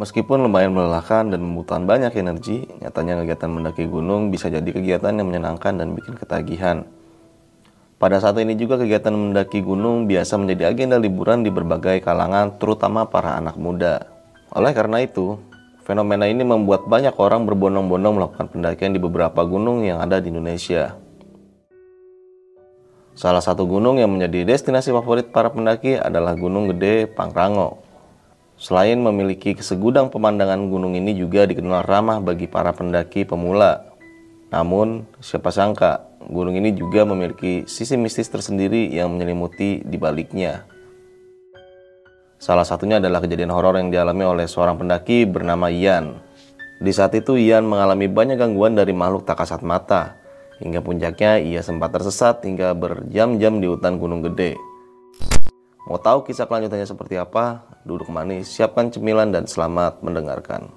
Meskipun lumayan melelahkan dan membutuhkan banyak energi, nyatanya kegiatan mendaki gunung bisa jadi kegiatan yang menyenangkan dan bikin ketagihan. Pada saat ini juga kegiatan mendaki gunung biasa menjadi agenda liburan di berbagai kalangan, terutama para anak muda. Oleh karena itu, fenomena ini membuat banyak orang berbondong-bondong melakukan pendakian di beberapa gunung yang ada di Indonesia. Salah satu gunung yang menjadi destinasi favorit para pendaki adalah Gunung Gede Pangrango. Selain memiliki segudang pemandangan gunung ini juga dikenal ramah bagi para pendaki pemula. Namun, siapa sangka gunung ini juga memiliki sisi mistis tersendiri yang menyelimuti di baliknya. Salah satunya adalah kejadian horor yang dialami oleh seorang pendaki bernama Ian. Di saat itu Ian mengalami banyak gangguan dari makhluk tak kasat mata. Hingga puncaknya ia sempat tersesat hingga berjam-jam di hutan Gunung Gede. Mau tahu kisah kelanjutannya seperti apa? Duduk manis, siapkan cemilan dan selamat mendengarkan.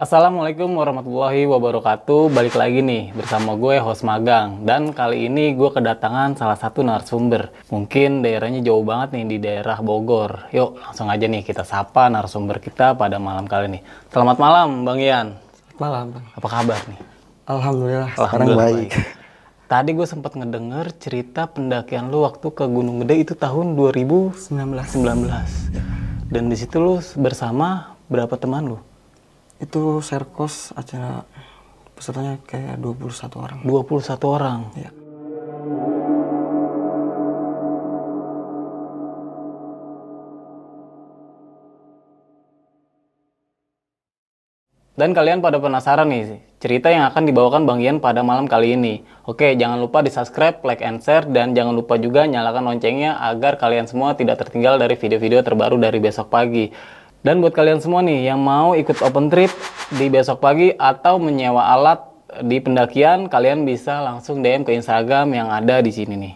Assalamualaikum warahmatullahi wabarakatuh Balik lagi nih bersama gue host magang Dan kali ini gue kedatangan salah satu narasumber Mungkin daerahnya jauh banget nih di daerah Bogor Yuk langsung aja nih kita sapa narasumber kita pada malam kali ini Selamat malam Bang Ian Malam bang. Apa kabar nih? Alhamdulillah, sekarang Alhamdulillah baik. Tadi gue sempat ngedenger cerita pendakian lu waktu ke Gunung Gede itu tahun 2019 19. Dan di situ lu bersama berapa teman lu? Itu serkos acara pesertanya kayak 21 orang. 21 orang Ya. Dan kalian pada penasaran nih cerita yang akan dibawakan Bang Ian pada malam kali ini. Oke, jangan lupa di subscribe, like, and share, dan jangan lupa juga nyalakan loncengnya agar kalian semua tidak tertinggal dari video-video terbaru dari besok pagi. Dan buat kalian semua nih yang mau ikut open trip di besok pagi atau menyewa alat di pendakian, kalian bisa langsung DM ke Instagram yang ada di sini nih.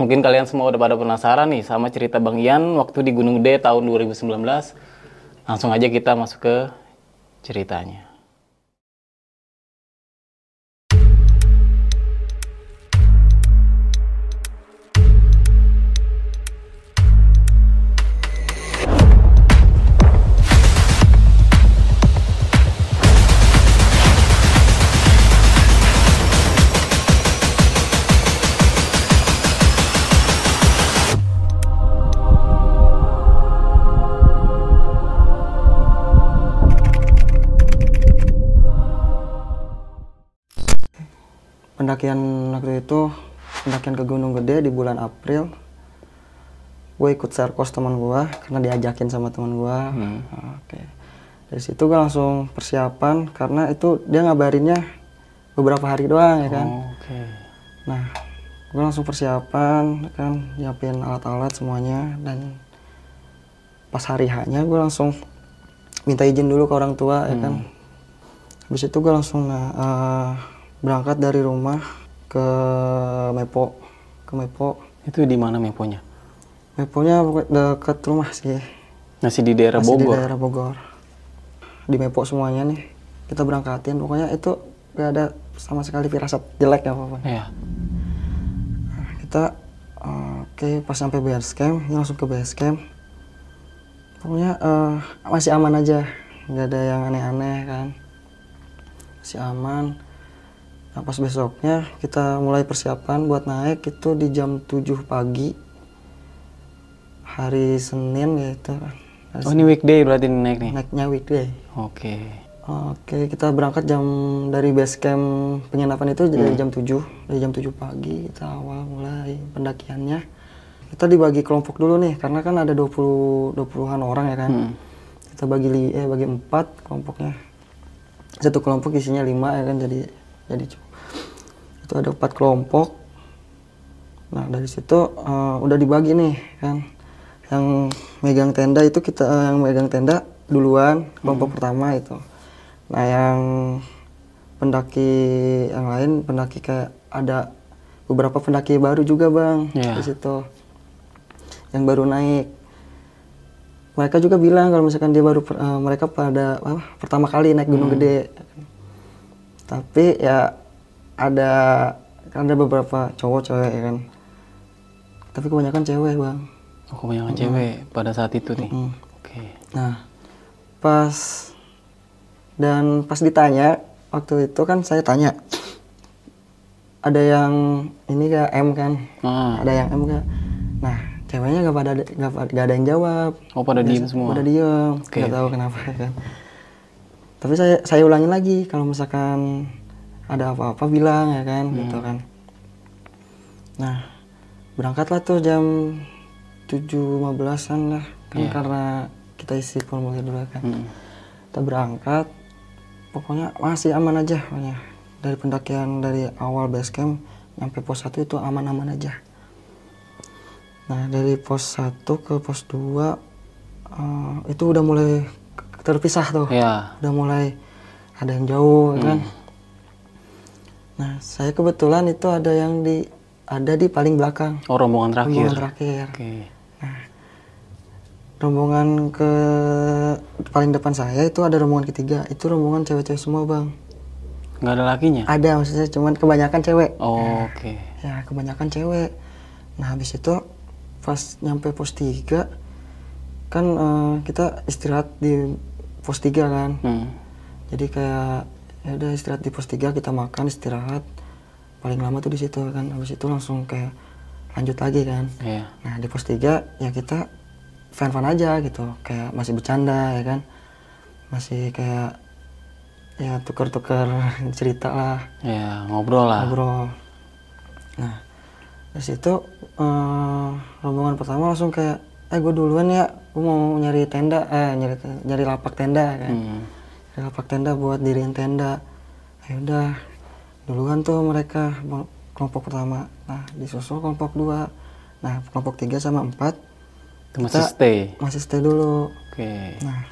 Mungkin kalian semua udah pada penasaran nih sama cerita Bang Ian waktu di Gunung Gede tahun 2019. Langsung aja kita masuk ke ceritanya. Pendakian waktu itu pendakian ke Gunung Gede di bulan April. Gue ikut serkos teman gue karena diajakin sama teman gue. Oke. Dari situ gue langsung persiapan karena itu dia ngabarinnya beberapa hari doang ya kan. Oke. Nah, gue langsung persiapan kan nyiapin alat-alat semuanya dan pas hari hanya gue langsung minta izin dulu ke orang tua ya kan. Habis itu gue langsung nah, eh, berangkat dari rumah ke Mepo, ke Mepo. Itu di mana meponya? Meponya dekat rumah sih, Masih di daerah masih di Bogor. daerah Bogor. Di Mepo semuanya nih kita berangkatin. Pokoknya itu gak ada sama sekali firasat jelek ya apa Iya. kita oke pas sampai base camp ini langsung ke base camp pokoknya eh, masih aman aja nggak ada yang aneh-aneh kan masih aman nah pas besoknya kita mulai persiapan buat naik itu di jam 7 pagi hari Senin ya itu kan Hari Oh ini weekday berarti naik nih. Senin. naiknya weekday Oke. Oke, kita berangkat jam dari base camp penginapan itu dari jam 7. Dari jam 7 pagi kita awal mulai pendakiannya. Kita dibagi kelompok dulu nih karena kan ada 20 20-an orang ya kan. Kita bagi eh bagi 4 kelompoknya. Satu kelompok isinya 5 ya kan jadi jadi itu ada 4 kelompok. Nah, dari situ eh, udah dibagi nih kan. Yang megang tenda itu kita eh, yang megang tenda duluan kelompok pertama itu. Nah, yang pendaki yang lain pendaki kayak ada beberapa pendaki baru juga, Bang. Iya. Di situ. Yang baru naik. mereka juga bilang kalau misalkan dia baru eh, mereka pada apa, pertama kali naik gunung gede tapi ya ada kan ada beberapa cowok cewek ya kan tapi kebanyakan cewek bang Oh, kebanyakan cewek pada saat itu nih. Mm. Oke. Nah, pas dan pas ditanya waktu itu kan saya tanya ada yang ini gak M kan, Ah, ada yang M gak? Nah, ceweknya gak pada gak, gak ada yang jawab, oh pada diem semua. pada diem, Oke. nggak tahu kenapa kan. Tapi saya saya ulangin lagi kalau misalkan ada apa-apa bilang ya kan, gitu kan. Nah, berangkatlah tuh jam 7.15an lah, kan Iya. karena kita isi formulir dulu kan. Mm. Kita berangkat, pokoknya masih aman aja pokoknya. Dari pendakian dari awal base camp sampai pos 1 itu aman-aman aja. Nah, dari pos 1 ke pos 2 eh, itu udah mulai terpisah tuh. Ya. Udah mulai ada yang jauh ya kan. Nah, saya kebetulan itu ada yang di ada di paling belakang, Oh rombongan terakhir. rombongan terakhir. Oke. Rombongan ke paling depan saya itu ada rombongan ketiga. Itu rombongan cewek-cewek semua, Bang. Nggak ada lakinya? Ada maksudnya cuman kebanyakan cewek. Oh, Oke. Ya, kebanyakan cewek. Nah, habis itu pas nyampe pos 3 kan eh, kita istirahat di pos 3 kan. Hmm. Jadi kayak ya udah istirahat di pos 3 kita makan istirahat. Paling lama tuh di situ kan. Habis itu langsung kayak lanjut lagi kan. Iya. Nah, di pos 3 ya kita fan-fan aja gitu. Kayak masih bercanda ya kan. Masih kayak ya tuker-tuker cerita lah Ya ngobrol lah. ngobrol. Nah, dari situ eh, rombongan pertama langsung kayak, eh gue duluan ya, gue mau nyari tenda, eh nyari nyari lapak tenda kan, Hmm. Lapak tenda buat diriin tenda. Ya udah, duluan tuh mereka kelompok pertama. Nah, disusul kelompok dua. Nah, kelompok tiga sama empat masih stay. masih stay dulu. Oke. Nah,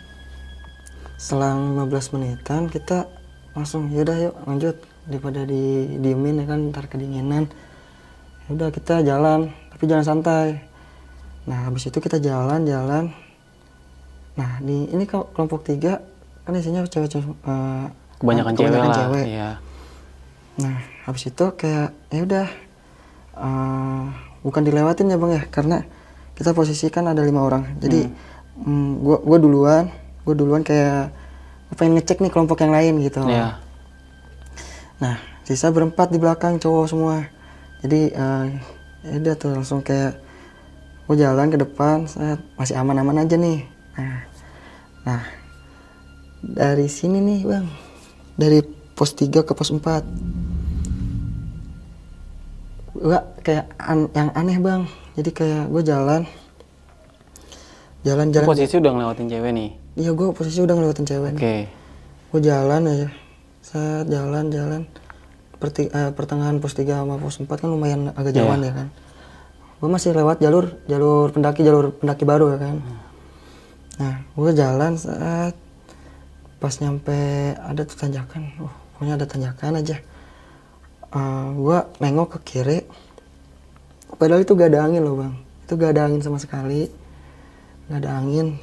selang 15 menitan kita langsung yaudah yuk lanjut daripada di diemin ya kan ntar kedinginan udah kita jalan tapi jalan santai nah habis itu kita jalan jalan nah di ini kelo- kelompok tiga kan isinya cewek-cewek eh, Kebanyakan, cewek kebanyakan lah. cewek. Iya. Nah, habis itu kayak ya udah eh, bukan dilewatin ya bang ya, karena kita posisi kan ada lima orang. Jadi mm, gua gua duluan, gua duluan kayak pengen ngecek nih kelompok yang lain gitu. Iya. Nah, sisa berempat di belakang cowok semua. Jadi eh, ya udah tuh langsung kayak gue jalan ke depan, set, masih aman-aman aja nih. Nah, nah dari sini nih bang, dari pos 3 ke pos 4 Gak kayak an- yang aneh bang. Jadi kayak gue jalan, jalan-jalan. Posisi udah ngelewatin cewek nih. Iya gue posisi udah ngelewatin cewek. Oke. gue jalan aja saya jalan jalan Perti, eh, pertengahan pos 3 sama pos 4 kan lumayan agak jauhan ya kan gue masih lewat jalur jalur pendaki jalur pendaki baru ya kan nah gue jalan saat pas nyampe ada tuh tanjakan. Oh, pokoknya ada tanjakan aja. Eh, gue nengok ke kiri. Padahal itu gak ada angin loh bang. Itu gak ada angin sama sekali. Gak ada angin.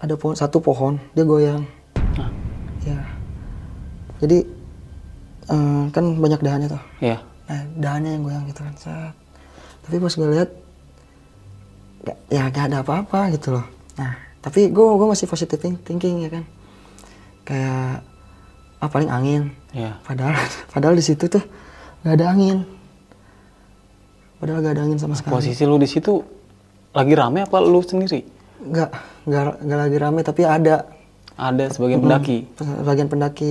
Ada pohon satu pohon dia goyang. Ya. Jadi eh, kan banyak dahannya tuh. Iya. nah dahannya yang goyang gitu kan set. tapi pas gue lihat ya gak ada apa-apa gitu loh. Nah tapi gue gue masih positive think- thinking ya kan kayak ah paling angin. Iya. padahal padahal di situ tuh gak ada angin. Padahal gak ada angin sama sekali. Posisi lu di situ lagi rame apa lu sendiri? nggak nggak nggak lagi rame tapi ada. Ada sebagian pendaki. bagian pendaki.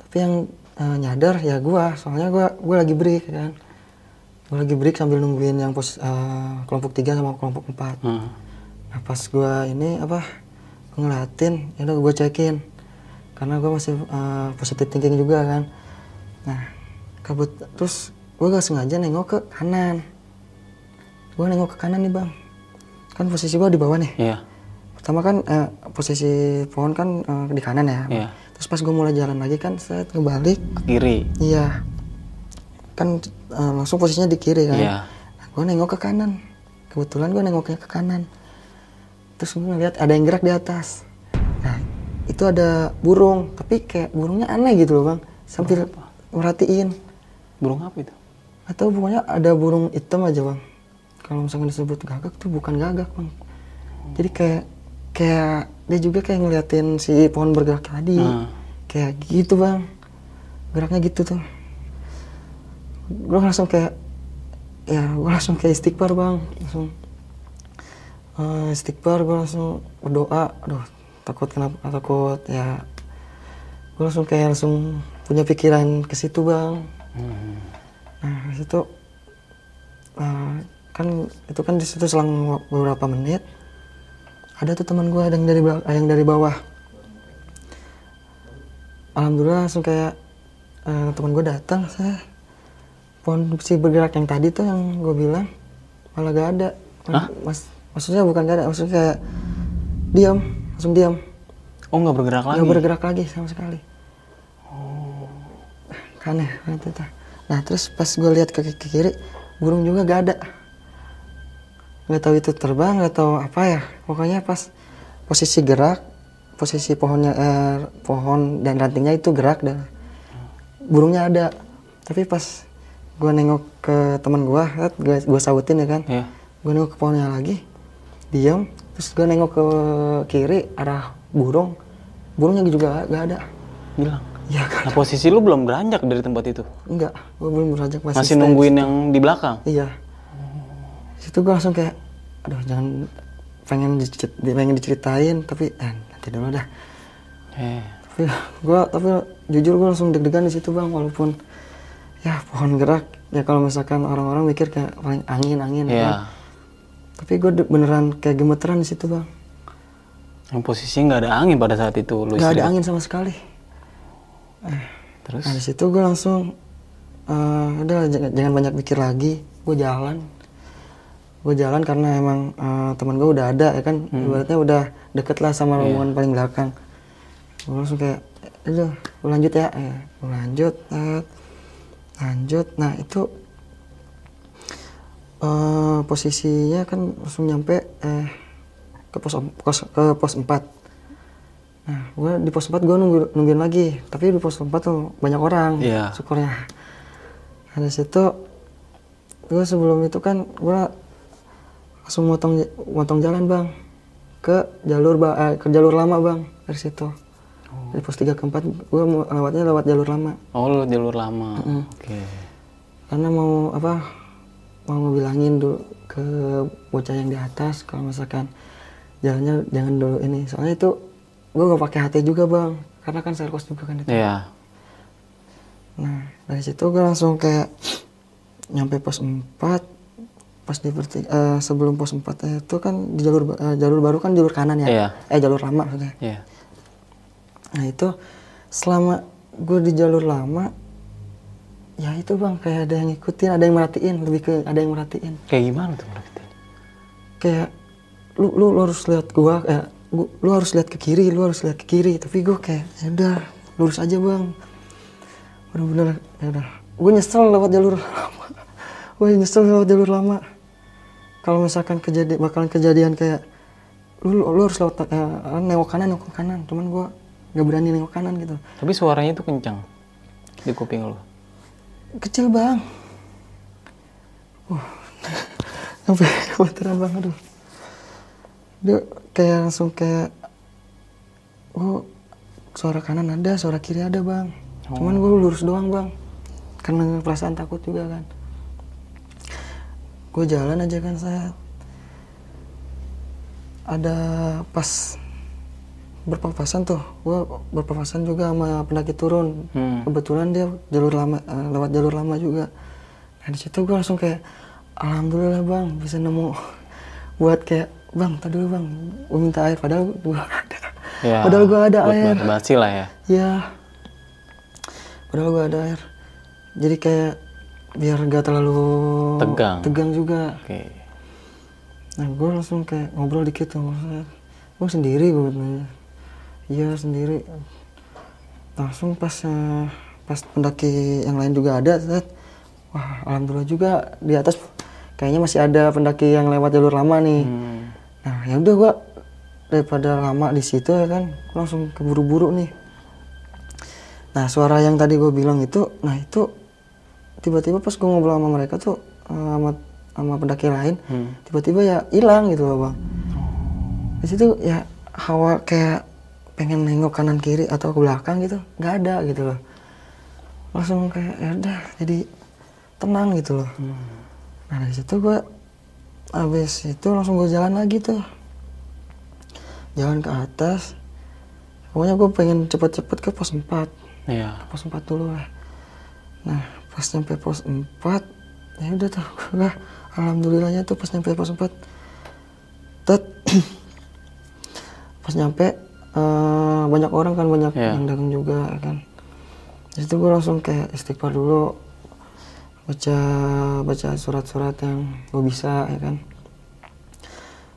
Tapi yang eh, nyadar ya gua soalnya gua gua lagi break ya kan. Gua lagi break sambil nungguin yang pos eh, kelompok 3 sama kelompok 4 Hmm. nah pas gua ini apa ngeliatin ya udah gua cekin karena gua masih eh, positive thinking juga kan. Nah kabut terus gua gak sengaja nengok ke kanan. Gua nengok ke kanan nih bang. Kan posisi gua di bawah nih. Iya. pertama kan eh, posisi pohon kan eh, di kanan ya. Iya. terus pas gue mulai jalan lagi kan saya ngebalik. Ke kiri. iya. Kan eh, langsung posisinya di kiri kan. Iya. gue nengok ke kanan. Kebetulan gue nengoknya ke kanan. Terus gue ngeliat ada yang gerak di atas. nah itu ada burung tapi kayak burungnya aneh gitu loh bang. Sambil merhatiin. Burung apa itu? atau pokoknya ada burung hitam aja bang. Kalau misalkan disebut gagak tuh bukan gagak bang. Jadi kayak kayak dia juga kayak ngeliatin si pohon bergerak tadi. Hmm. kayak gitu bang. Geraknya gitu tuh. Gue langsung kayak ya gue langsung kayak istighfar bang. Langsung eh, istighfar gue langsung berdoa. Aduh takut kenapa takut ya gue langsung kayak langsung punya pikiran ke situ bang Hmm. Nah, di situ eh, kan itu kan di situ selang beberapa menit ada tuh teman gue yang dari yang dari bawah. Alhamdulillah langsung kayak eh, teman gue datang saya pohon si bergerak yang tadi tuh yang gue bilang malah gak ada. Hah? Mas, maksudnya bukan gak ada, maksudnya kayak diam, langsung diam, Oh nggak bergerak lagi? nggak bergerak lagi sama sekali. Kan ya, kan itu. Nah terus pas gue lihat ke, ke kiri, burung juga gak ada. Nggak tahu itu terbang, nggak tahu apa ya. Pokoknya pas posisi gerak, posisi pohonnya, eh, pohon dan rantingnya itu gerak dan burungnya ada. Tapi pas gue nengok ke teman gue, gue sautin ya kan, Iya. gue nengok ke pohonnya lagi, diam. Terus gue nengok ke kiri arah burung, burungnya juga gak, gak ada. Bilang. Ya kan? Nah posisi lu belum beranjak dari tempat itu? Enggak, gue belum beranjak masih, Masih nungguin yang di belakang? Iya. Situ gue langsung kayak, aduh jangan pengen dicerit- pengen diceritain tapi eh, nanti dulu dah. Eh. Tapi gue tapi jujur gue langsung deg-degan di situ bang walaupun ya pohon gerak ya kalau misalkan orang-orang mikir kayak paling angin angin Iya. kan. Tapi gue beneran kayak gemeteran di situ bang. Yang posisinya nggak ada angin pada saat itu lu Gak ada angin sama sekali. Terus? Nah di situ gue langsung eh udah jangan, jangan banyak mikir lagi, gue jalan. Gue jalan karena emang eh, teman gue udah ada ya kan, ibaratnya udah deket lah sama rombongan paling belakang. Gue langsung kayak, udah, gue lanjut ya, eh, gue lanjut, eh, lanjut. Nah itu eh posisinya kan langsung nyampe eh ke pos pos ke pos 4 Nah, gue di pos 4 gue nunggu, nungguin lagi. Tapi di pos 4 tuh banyak orang. Iya. Syukurnya. Nah, di situ gue sebelum itu kan gue langsung motong motong jalan bang ke jalur ba- eh, ke jalur lama bang dari situ. Dari pos 3 ke 4 gue mau lewatnya lewat jalur lama. Oh lu jalur lama. Oke. Karena mau apa? Mau ngebilangin dulu ke bocah yang di atas kalau misalkan jalannya jangan dulu ini. Soalnya itu gue gak pakai HT juga bang, karena kan serkos juga kan itu. Iya. Nah dari situ gue langsung kayak nyampe pos 4 pas di eh, sebelum pos 4 itu kan di jalur eh, jalur baru kan jalur kanan ya. Iya. Eh jalur lama maksudnya. Iya. Nah itu selama gue di jalur lama ya itu bang kayak ada yang ngikutin, ada yang merhatiin, lebih ke ada yang merhatiin. Kayak gimana tuh berarti? Kayak lu lu, lu harus lihat gua eh, gua- lu harus lihat ke kiri, lu harus lihat ke kiri, tapi gue kayak ya udah lurus aja bang. Bener-bener ya udah. Gue nyesel lewat jalur lama. gue nyesel lewat jalur lama. Kalau misalkan kejadian bakalan kejadian kayak lu, lu, lu harus lewat eh, nengok kanan nengok kanan, cuman gue nggak berani nengok kanan gitu. Tapi suaranya tuh kencang di kuping lu. Kecil bang. Uh, sampai gemeteran bang, aduh. Dia kayak langsung kayak, oh suara kanan ada, suara kiri ada bang. Cuman gue lurus doang bang, karena perasaan takut juga kan. Gue jalan aja kan saya. Ada pas berpapasan tuh, gue berpapasan juga sama pendaki turun. Hmm. Kebetulan dia jalur lama, eh, lewat jalur lama juga. Nah di situ gue langsung kayak, alhamdulillah bang bisa nemu buat kayak bang tadi dulu bang gue minta air padahal gue ada Ya. padahal gue ada air basa-basi lah ya. ya padahal gue ada air jadi kayak biar gak terlalu Tegang. tegang juga Oke. nah gue langsung kayak ngobrol dikit sama saya gue sendiri gue nanya iya sendiri. Langsung pas eh, pas pendaki yang lain juga ada set. wah alhamdulillah juga di atas kayaknya masih ada pendaki yang lewat jalur lama nih. Hmm. nah ya udah gue daripada lama di situ ya kan gua langsung keburu-buru nih. Nah suara yang tadi gue bilang itu nah itu tiba-tiba pas gue ngobrol sama mereka tuh eh, sama sama pendaki lain tiba-tiba ya hilang gitu loh bang. Di situ ya hawa kayak pengen nengok kanan kiri atau ke belakang gitu nggak ada gitu loh. Langsung kayak ya udah jadi tenang gitu loh. Nah dari situ gue habis itu langsung gue jalan lagi tuh. Jalan ke atas. Pokoknya gue pengen cepet-cepet ke pos 4 Iya. pos 4 dulu lah. Nah pas nyampe pos 4 ya udah tuh gue alhamdulillahnya tuh pas nyampe pos 4 tet. Pas nyampe eh, banyak orang kan banyak Iya. yang dagang juga kan. Di situ gue langsung kayak istighfar dulu baca baca surat-surat yang gue bisa ya kan.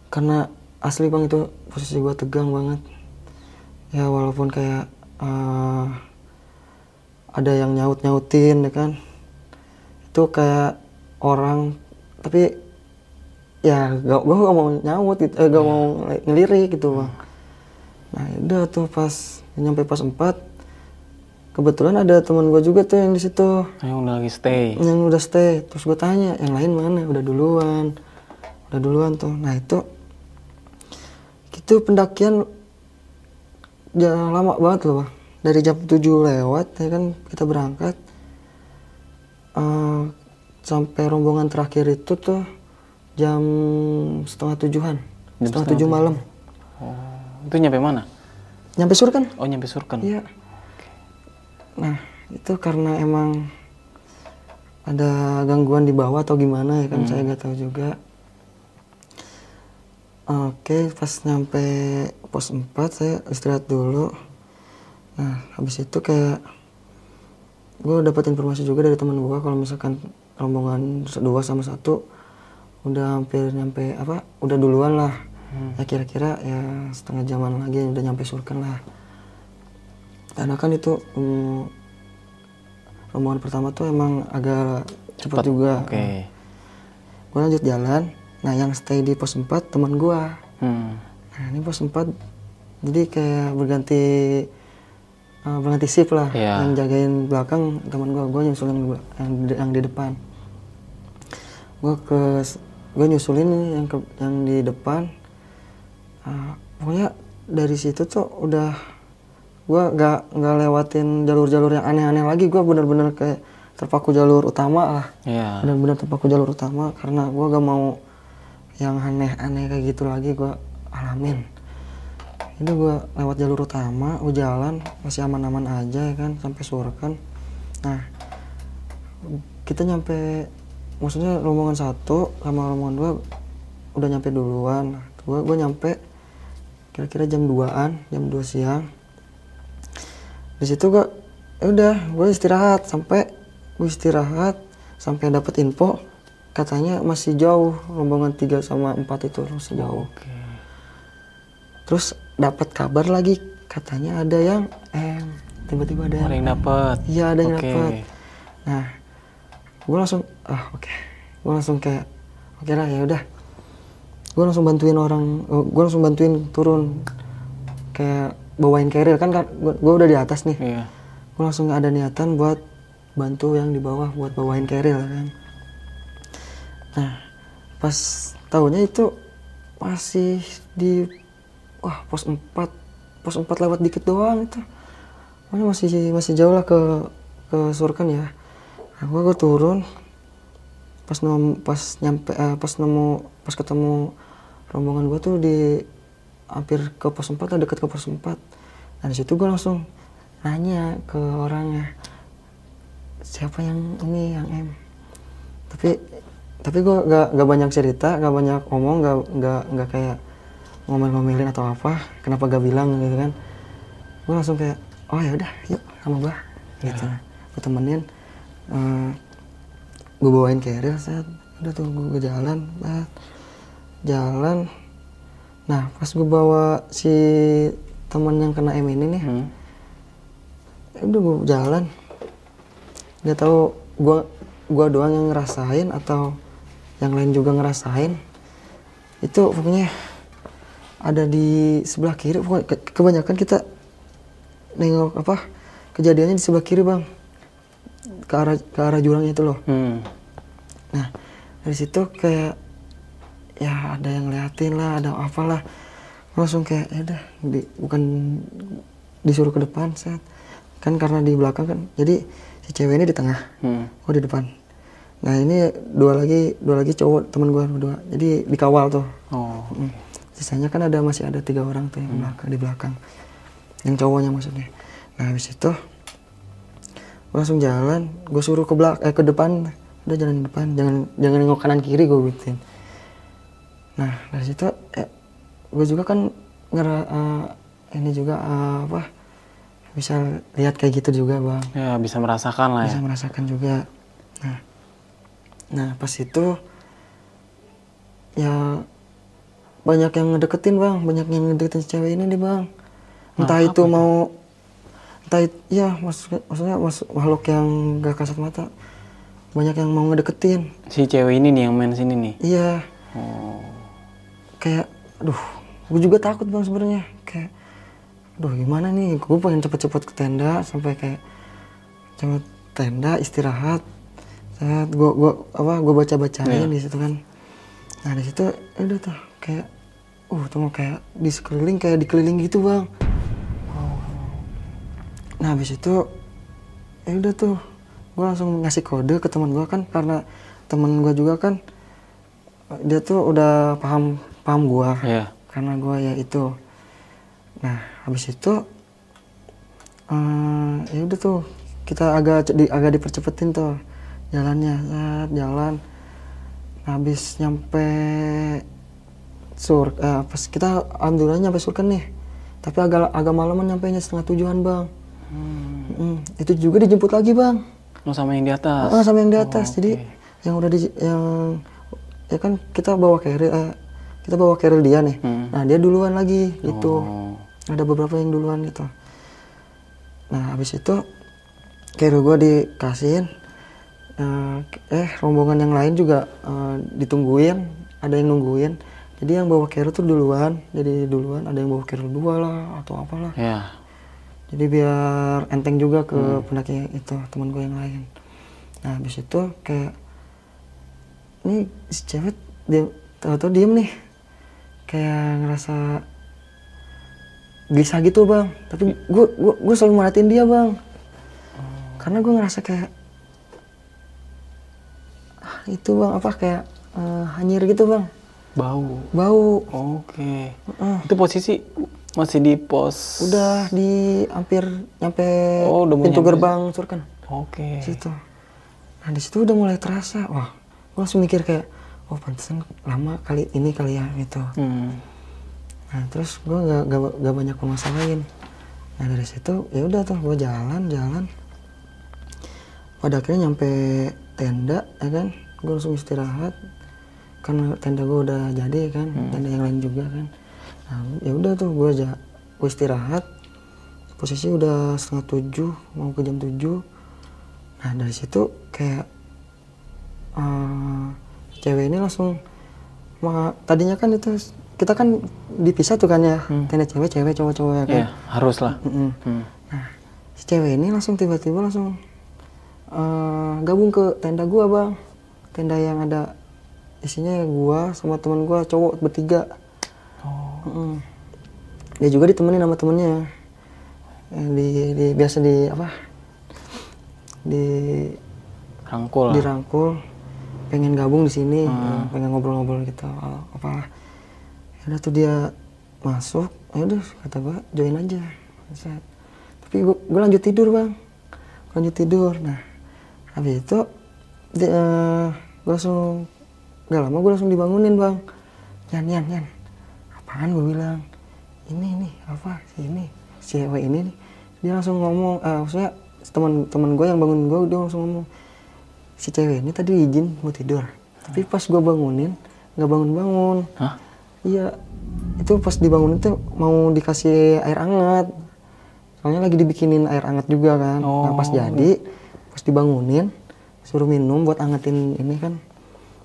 Karena asli bang itu posisi gue tegang banget. Ya walaupun kayak eh, ada yang nyaut nyautin ya kan. Itu kayak orang tapi ya gak gue gak mau nyaut gitu eh, gak mau ngelirik gitu bang nah udah tuh pas nyampe pas 4 kebetulan ada teman gue juga tuh yang di situ. Yang udah lagi stay. yang udah stay. Terus gue tanya yang lain mana? Udah duluan. Udah duluan tuh. Nah itu itu pendakian ya lama banget loh Bang. dari jam 7 lewat ya kan kita berangkat. Eh, sampai rombongan terakhir itu tuh jam setengah tujuhan Jam setengah setengah tujuh malam. Oh, itu nyampe mana? nyampe sur kan Oh, nyampe Surken. Iya. Nah, itu karena emang ada gangguan di bawah atau gimana ya kan saya nggak tahu juga. Oke, pas nyampe pos 4 saya istirahat dulu. Nah, habis itu kayak gue dapat informasi juga dari teman gue kalau misalkan rombongan dua sama satu udah hampir nyampe apa udah duluan lah ya kira-kira ya setengah jaman lagi udah nyampe surken lah. Karena kan itu mm, rombongan pertama tuh emang agak cepat juga. Oke. gue lanjut jalan. Nah yang stay di pos 4 teman gue Hmm. nah ini pos 4 jadi kayak berganti eh, berganti shift lah. Iya. yang jagain belakang teman gue gue nyusulin gua- yang di, yang di depan. Gue ke gue nyusulin yang ke yang di depan Ah, pokoknya dari situ tuh udah gue gak nggak lewatin jalur-jalur yang aneh-aneh lagi. Gue bener-bener kayak terpaku jalur utama lah. Iya. benar-benar terpaku jalur utama karena gue gak mau yang aneh-aneh kayak gitu lagi. Gue alamin ini gue lewat jalur utama gue jalan masih aman-aman aja ya kan sampai Surken nah kita nyampe maksudnya rombongan satu sama rombongan dua udah nyampe duluan. Gue gue nyampe kira-kira jam 2an jam 2 siang. Di situ gue ya udah gue istirahat. Sampai gue istirahat sampai dapat info katanya masih jauh. Rombongan 3 sama 4 itu masih jauh. Oke. terus dapat kabar lagi katanya ada yang eh tiba-tiba ada Ada yang dapat. iya ada yang Oke. dapat nah gue langsung ah oke. Gue langsung kayak oke lah ya udah gue langsung bantuin orang gue langsung bantuin turun. Kayak bawain carrier kan gue udah di atas nih. Iya. gue langsung ada niatan buat bantu yang di bawah buat bawain keril kan. Nah pas tahunya itu masih di wah pos 4 pos 4 lewat dikit doang itu. Pokoknya masih masih jauh lah ke ke Surken ya. Nah, gue, gue turun. Pas nemu pas nyampe eh, pas nemu pas ketemu rombongan gue tuh di hampir ke pos 4 lah deket ke pos 4 nah di situ gue langsung nanya ke orangnya siapa yang ini yang M? Tapi tapi gue gak, gak banyak cerita gak banyak ngomong gak gak gak kayak ngomel-ngomelin atau apa kenapa gak bilang gitu kan. Gue langsung kayak oh ya udah yuk sama gue gitu. Gue temenin eh, gue bawain carrier set udah tuh gue jalan bat. Jalan. Nah pas gue bawa si teman yang kena M ini nih Hmm. ya udah gue jalan. Nggak tahu gua gua doang yang ngerasain atau yang lain juga ngerasain. Itu pokoknya ada di sebelah kiri pokoknya ke- kebanyakan kita nengok apa kejadiannya di sebelah kiri bang. Ke arah ke arah jurangnya itu loh. Hmm. nah dari situ kayak ya ada yang liatin lah ada apalah langsung kayak ya udah di, bukan disuruh ke depan set kan karena di belakang kan jadi si cewek ini di tengah Hmm. oh di depan nah ini dua lagi dua lagi cowok teman gua berdua jadi dikawal tuh Oh. Mm. Sisanya kan ada masih ada tiga orang tuh yang belakang di belakang. Yang cowoknya maksudnya. Nah habis itu gua langsung jalan, gue suruh ke belak eh ke depan, udah jalan depan, jangan jangan nengok kanan kiri gue gituin. Nah dari situ eh, gue juga kan ngera eh, ini juga eh, apa bisa lihat kayak gitu juga bang Ya bisa merasakan lah ya. bisa merasakan juga. Nah, nah pas itu ya banyak yang ngedeketin bang, banyak yang ngedeketin cewek ini nih bang. Entah itu mau, entah itu, ya maksudnya, maksudnya makhluk yang gak kasat mata, banyak yang mau ngedeketin. Si cewek ini nih yang main sini nih. Iya, Oh. Kayak, aduh, gue juga takut bang sebenarnya, kayak, aduh gimana nih, gue pengen cepet-cepet ke tenda sampai kayak cepet tenda istirahat, saat gue gua apa gue baca bacain di situ kan, nah di situ ya udah tuh kayak, uh tuh mau kayak di sekeliling kayak dikeliling gitu bang, nah habis itu ya udah tuh gue langsung ngasih kode ke teman gue kan karena teman gue juga kan dia tuh udah paham paham gue Iya. karena gue ya itu. Nah habis itu eh ya udah tuh kita agak di, agak dipercepetin tuh jalannya. Set, jalan. Nah, habis nyampe sur eh, pas kita alhamdulillah nyampe surken nih. Tapi agak agak malaman nyampe nya setengah tujuan bang. Mm, itu juga dijemput lagi bang. Oh sama yang di atas. Ah, sama yang di atas. Jadi yang udah di yang ya kan kita bawa carrier eh, kita bawa carrier dia nih. Hmm. Nah, dia duluan lagi gitu. Oh. Ada beberapa yang duluan gitu. Nah, habis itu carrier gua dikasihin eh, eh rombongan yang lain juga eh, ditungguin, ada yang nungguin. Jadi yang bawa carrier tuh duluan, jadi duluan ada yang bawa carrier dua lah atau apalah. Ya. Jadi biar enteng juga ke pendaki itu teman gue yang lain. Nah habis itu kayak ini si cewek dia tahu-tahu diem nih kayak ngerasa gelisah gitu bang. Tapi gue gue gue selalu merhatiin dia bang. Karena gue ngerasa kayak ah, itu bang apa kayak eh, hanyir gitu bang. Bau. Bau. Oke. Heeh. Itu posisi masih di pos. Udah di hampir nyampe Oh, udah pintu nyampe. gerbang Surken. Oke. situ nah di situ udah mulai terasa wah gue langsung mikir kayak oh pantesan lama kali ini kali ya gitu. Hmm. nah terus gue gak, gak, gak banyak permasalahin. Nah dari situ ya udah tuh gue jalan jalan. Pada akhirnya nyampe tenda ya kan? Gue langsung istirahat. Karena tenda gue udah jadi kan? Tenda yang lain juga kan? Nah ya udah tuh gue ja gue istirahat. Posisi udah setengah tujuh mau ke jam tujuh. Nah dari situ kayak eh, cewek ini langsung ma- tadinya kan itu kita kan dipisah tuh kan ya tenda cewek cewek cowok cowok ya kan Ya, harus lah. Mm-mm. Hmm. Nah, si cewek ini langsung tiba-tiba langsung eh, gabung ke tenda gua bang, tenda yang ada isinya gua sama teman gua cowok bertiga. Oh. Mm-mm. Dia juga ditemenin sama temennya. Yang di, di biasa di apa? Di Rangkul dirangkul, pengen gabung di sini, pengen ngobrol-ngobrol gitu, oh, apa? Ya udah tuh dia masuk, ya udah kata gua join aja. Set. Tapi gua, gua lanjut tidur bang, Gua lanjut tidur. Nah, habis itu dia, eh, gua langsung gak lama gua langsung dibangunin bang. Yan, yan, yan. Apaan gua bilang? Ini nih apa? Si ini, si cewek ini nih. Dia langsung ngomong, eh, maksudnya teman-teman gue yang bangun gue dia langsung ngomong si cewek ini tadi izin mau tidur. Tapi pas gue bangunin nggak bangun bangun Hah? iya itu pas dibangunin tuh mau dikasih air hangat. Soalnya lagi dibikinin air hangat juga kan. Nah pas Oh. jadi pas dibangunin suruh minum buat angetin ini kan.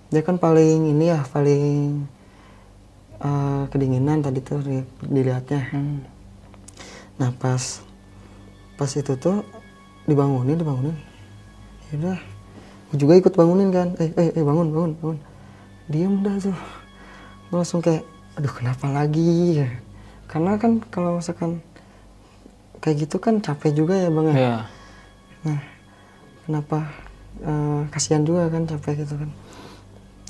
Dia kan paling ini ya paling eh, kedinginan tadi tuh di- dilihatnya. Hmm. nah pas pas itu tuh dibangunin dibangunin. Ya udah gue juga ikut bangunin kan eh eh, eh bangun bangun bangun diem dah tuh gue langsung kayak aduh kenapa lagi ya karena kan kalau misalkan kayak gitu kan capek juga ya bang ya Iya. Nah, kenapa eh, kasihan juga kan capek gitu kan.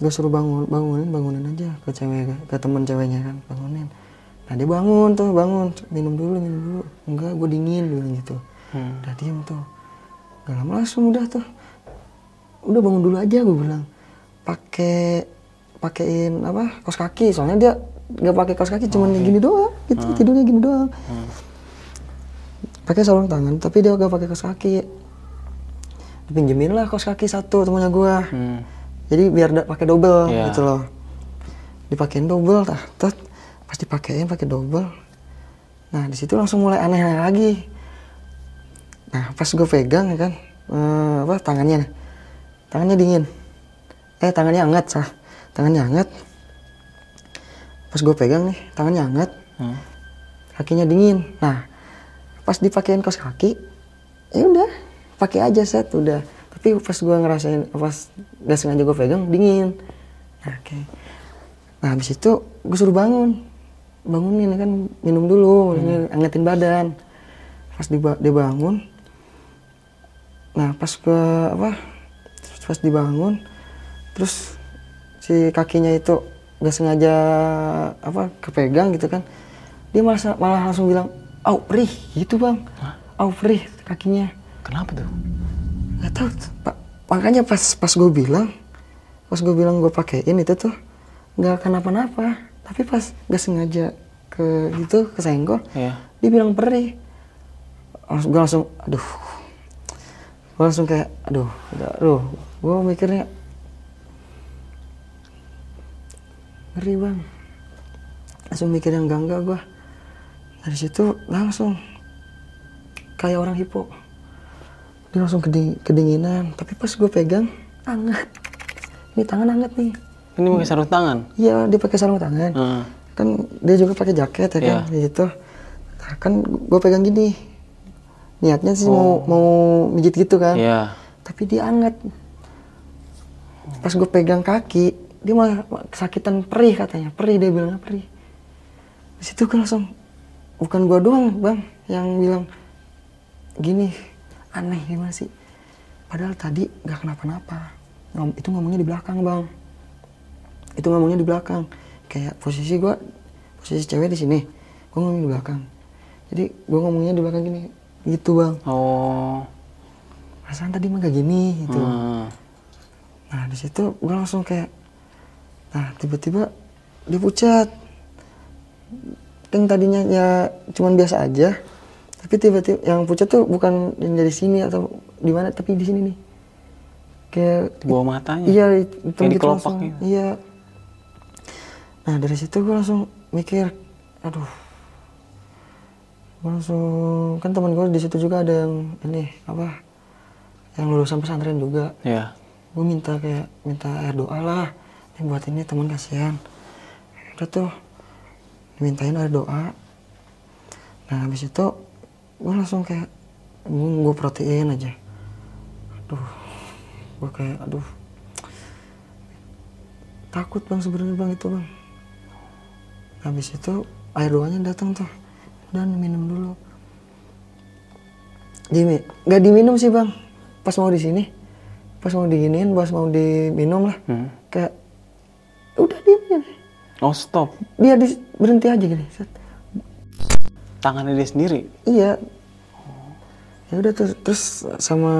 Gue suruh bangun, bangunin, bangunin aja ke cewek, ke teman ceweknya kan, bangunin. Nah dia bangun tuh, bangun, minum dulu, minum dulu. Enggak, gue dingin dulu gitu. Hmm. Udah diem tuh. Gak lama langsung udah tuh. Udah bangun dulu aja gue bilang. Pakai pakein apa kos kaki. Soalnya dia nggak pakai kos kaki cuman gini doang gitu tidurnya gini doang. Pakai sarung tangan tapi dia gak pakai kos kaki. Dipinjemin lah kos kaki satu temannya gua. Hmm. jadi biar da- pakai double Iya. gitu loh. Dipakein double tah tet. Pas dipakein pakai double. Nah di situ langsung mulai aneh lagi. Nah pas gue pegang ya kan eh, apa tangannya. nih tangannya dingin. Eh tangannya hangat sah. Tangannya hangat. Pas gue pegang nih tangannya hangat. Hmm. kakinya dingin. Nah pas dipakein kos kaki ya udah pakai aja set udah. Tapi pas gua ngerasain pas gak sengaja gue pegang dingin. Nah, oke. Nah habis itu gue suruh bangun. Bangunin kan minum dulu ini angetin badan. Pas diba- dia bangun nah pas gua apa pas dibangun terus si kakinya itu gak sengaja apa kepegang gitu kan. Dia malah malah langsung bilang au perih gitu bang. Au perih kakinya. Kenapa tuh? nggak tahu pak. Makanya pas pas gue bilang pas gue bilang gue pakein itu tuh nggak kenapa-napa. Tapi pas gak sengaja ke gitu kesenggol Iya. dia bilang perih. Langsung gue langsung aduh. Gue langsung kayak aduh aduh gue mikirnya ngeri bang. Langsung mikir yang enggak enggak gue dari situ langsung kayak orang hipo. Dia langsung keding- kedinginan. Tapi pas gue pegang hangat ini tangan hangat nih. Ini pakai sarung tangan. iya dia pakai sarung tangan. Hmm. kan dia juga pakai jaket ya kan gitu. Nah, kan gue pegang gini. Niatnya sih mau mau mijit gitu kan. Iya. tapi dia hangat pas gue pegang kaki dia malah kesakitan perih katanya. Perih dia bilangnya perih. Di situ gue langsung bukan gue doang bang yang bilang gini aneh gimana sih? Padahal tadi gak kenapa-napa. Ngom- itu ngomongnya di belakang bang. Itu ngomongnya di belakang. Kayak posisi gue posisi cewek di sini gue ngomong di belakang. Jadi gue ngomongnya di belakang gini gitu bang. Oh. perasaan tadi mah gak gini gitu. Hmm. Nah di situ gue langsung kayak nah tiba-tiba dia pucat yang tadinya ya cuman biasa aja tapi tiba-tiba yang pucat tuh bukan yang dari sini atau di mana tapi di sini nih kayak Di bawah matanya. iya hitam di gitu langsung. gitu. iya nah dari situ gue langsung mikir aduh gue langsung kan teman gue di situ juga ada yang ini apa yang lulusan pesantren juga Iya. Gue minta kayak minta air doa lah. Ini buat ini teman kasihan. Udah tuh dimintain air doa. Nah habis itu gue langsung kayak gue protein aja. Aduh gue kayak aduh. Takut bang sebenarnya bang itu bang. Habis itu air doanya datang tuh. Dan minum dulu. Dimi, nggak diminum sih bang. Pas mau di sini pas mau diginiin pas mau diminum lah Hmm. kayak udah diem gini. Oh stop. dia di, berhenti aja gini set. Tangannya dia sendiri. iya ya udah terus, terus sama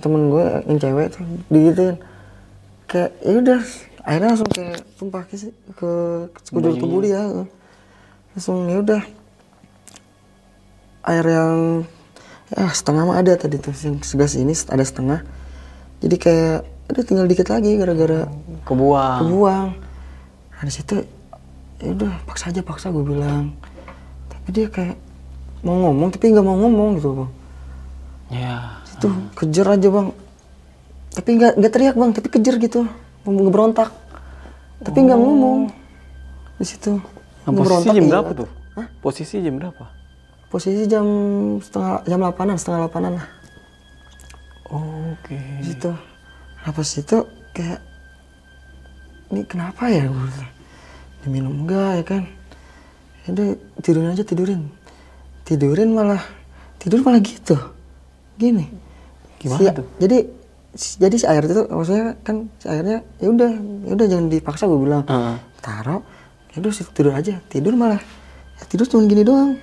temen gue yang cewek tuh digituin kayak ya udah akhirnya langsung kayak tumpah ke ke sekujur tubuh dia langsung ya udah air yang ya setengah mah ada tadi tuh yang segas ini ada setengah jadi kayak udah tinggal dikit lagi gara-gara Kebuang. kebuang nah di situ ya udah paksa aja paksa gue bilang tapi dia kayak mau ngomong tapi nggak mau ngomong gitu bang Ya. itu kejar aja bang tapi nggak nggak teriak bang tapi kejar gitu ngeberontak tapi nggak ngomong di situ Nah, posisi jam iya. berapa tuh? Posisi jam berapa? posisi jam setengah jam delapanan setengah delapanan lah Oke. situ nah pas itu kayak ini kenapa ya gue diminum enggak ya kan jadi tidurin aja tidurin tidurin malah tidur malah gitu gini Gimana Si- tuh? jadi si- jadi si air itu maksudnya kan si airnya ya udah ya udah jangan dipaksa gue bilang Heeh. taruh ya udah tidur aja tidur malah ya tidur cuma gini doang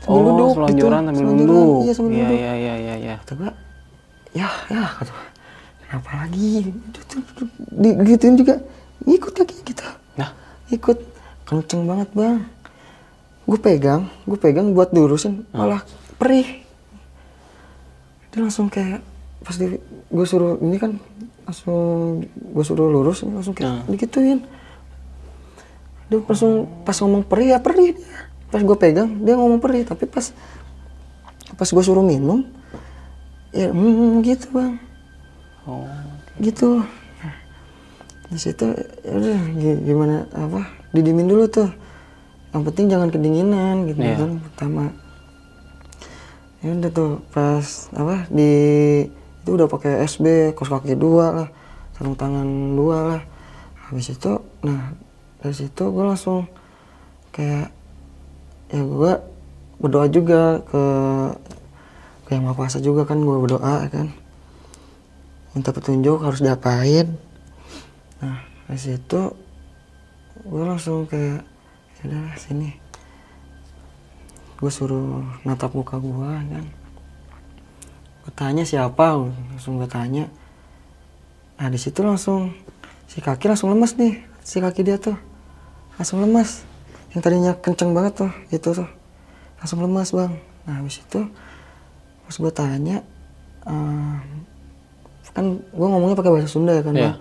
sambil oh, duduk gitu. sambil duduk. iya sambil Iya, duduk iya, iya, iya, iya. kata gua ya ya kata kenapa lagi? Digituin juga. Ikut lagi kita. Nah, ikut kenceng banget bang. Gue pegang gue pegang buat diurusin. Malah perih. Dia langsung kayak pas di gue suruh ini kan langsung gue suruh lurus langsung kayak digituin. Dia langsung pas ngomong perih ya perih dia. Pas gue pegang dia ngomong perih. Tapi pas pas gue suruh minum ya hmm, gitu bang. Oh, gitu. Nah, di situ ya udah gi- gimana apa didimin dulu tuh. Yang penting jangan kedinginan gitu Iya. kan pertama. Ya udah tuh pas apa di itu udah pakai SB kos kaki dua lah sarung tangan dua lah. Habis itu nah dari situ gue langsung kayak ya gue berdoa juga ke ke yang maha kuasa juga kan gue berdoa ya kan. Minta petunjuk harus diapain. Nah dari situ gue langsung kayak ya udah sini. Gue suruh natap muka gue kan. Gue tanya siapa langsung gue tanya. Nah di situ langsung si kaki langsung lemas nih si kaki dia tuh. Langsung lemas yang tadinya kenceng banget tuh itu tuh. Langsung lemas bang. Nah habis itu pas gue tanya eh, kan gue ngomongnya pakai bahasa Sunda ya kan Iya. bang?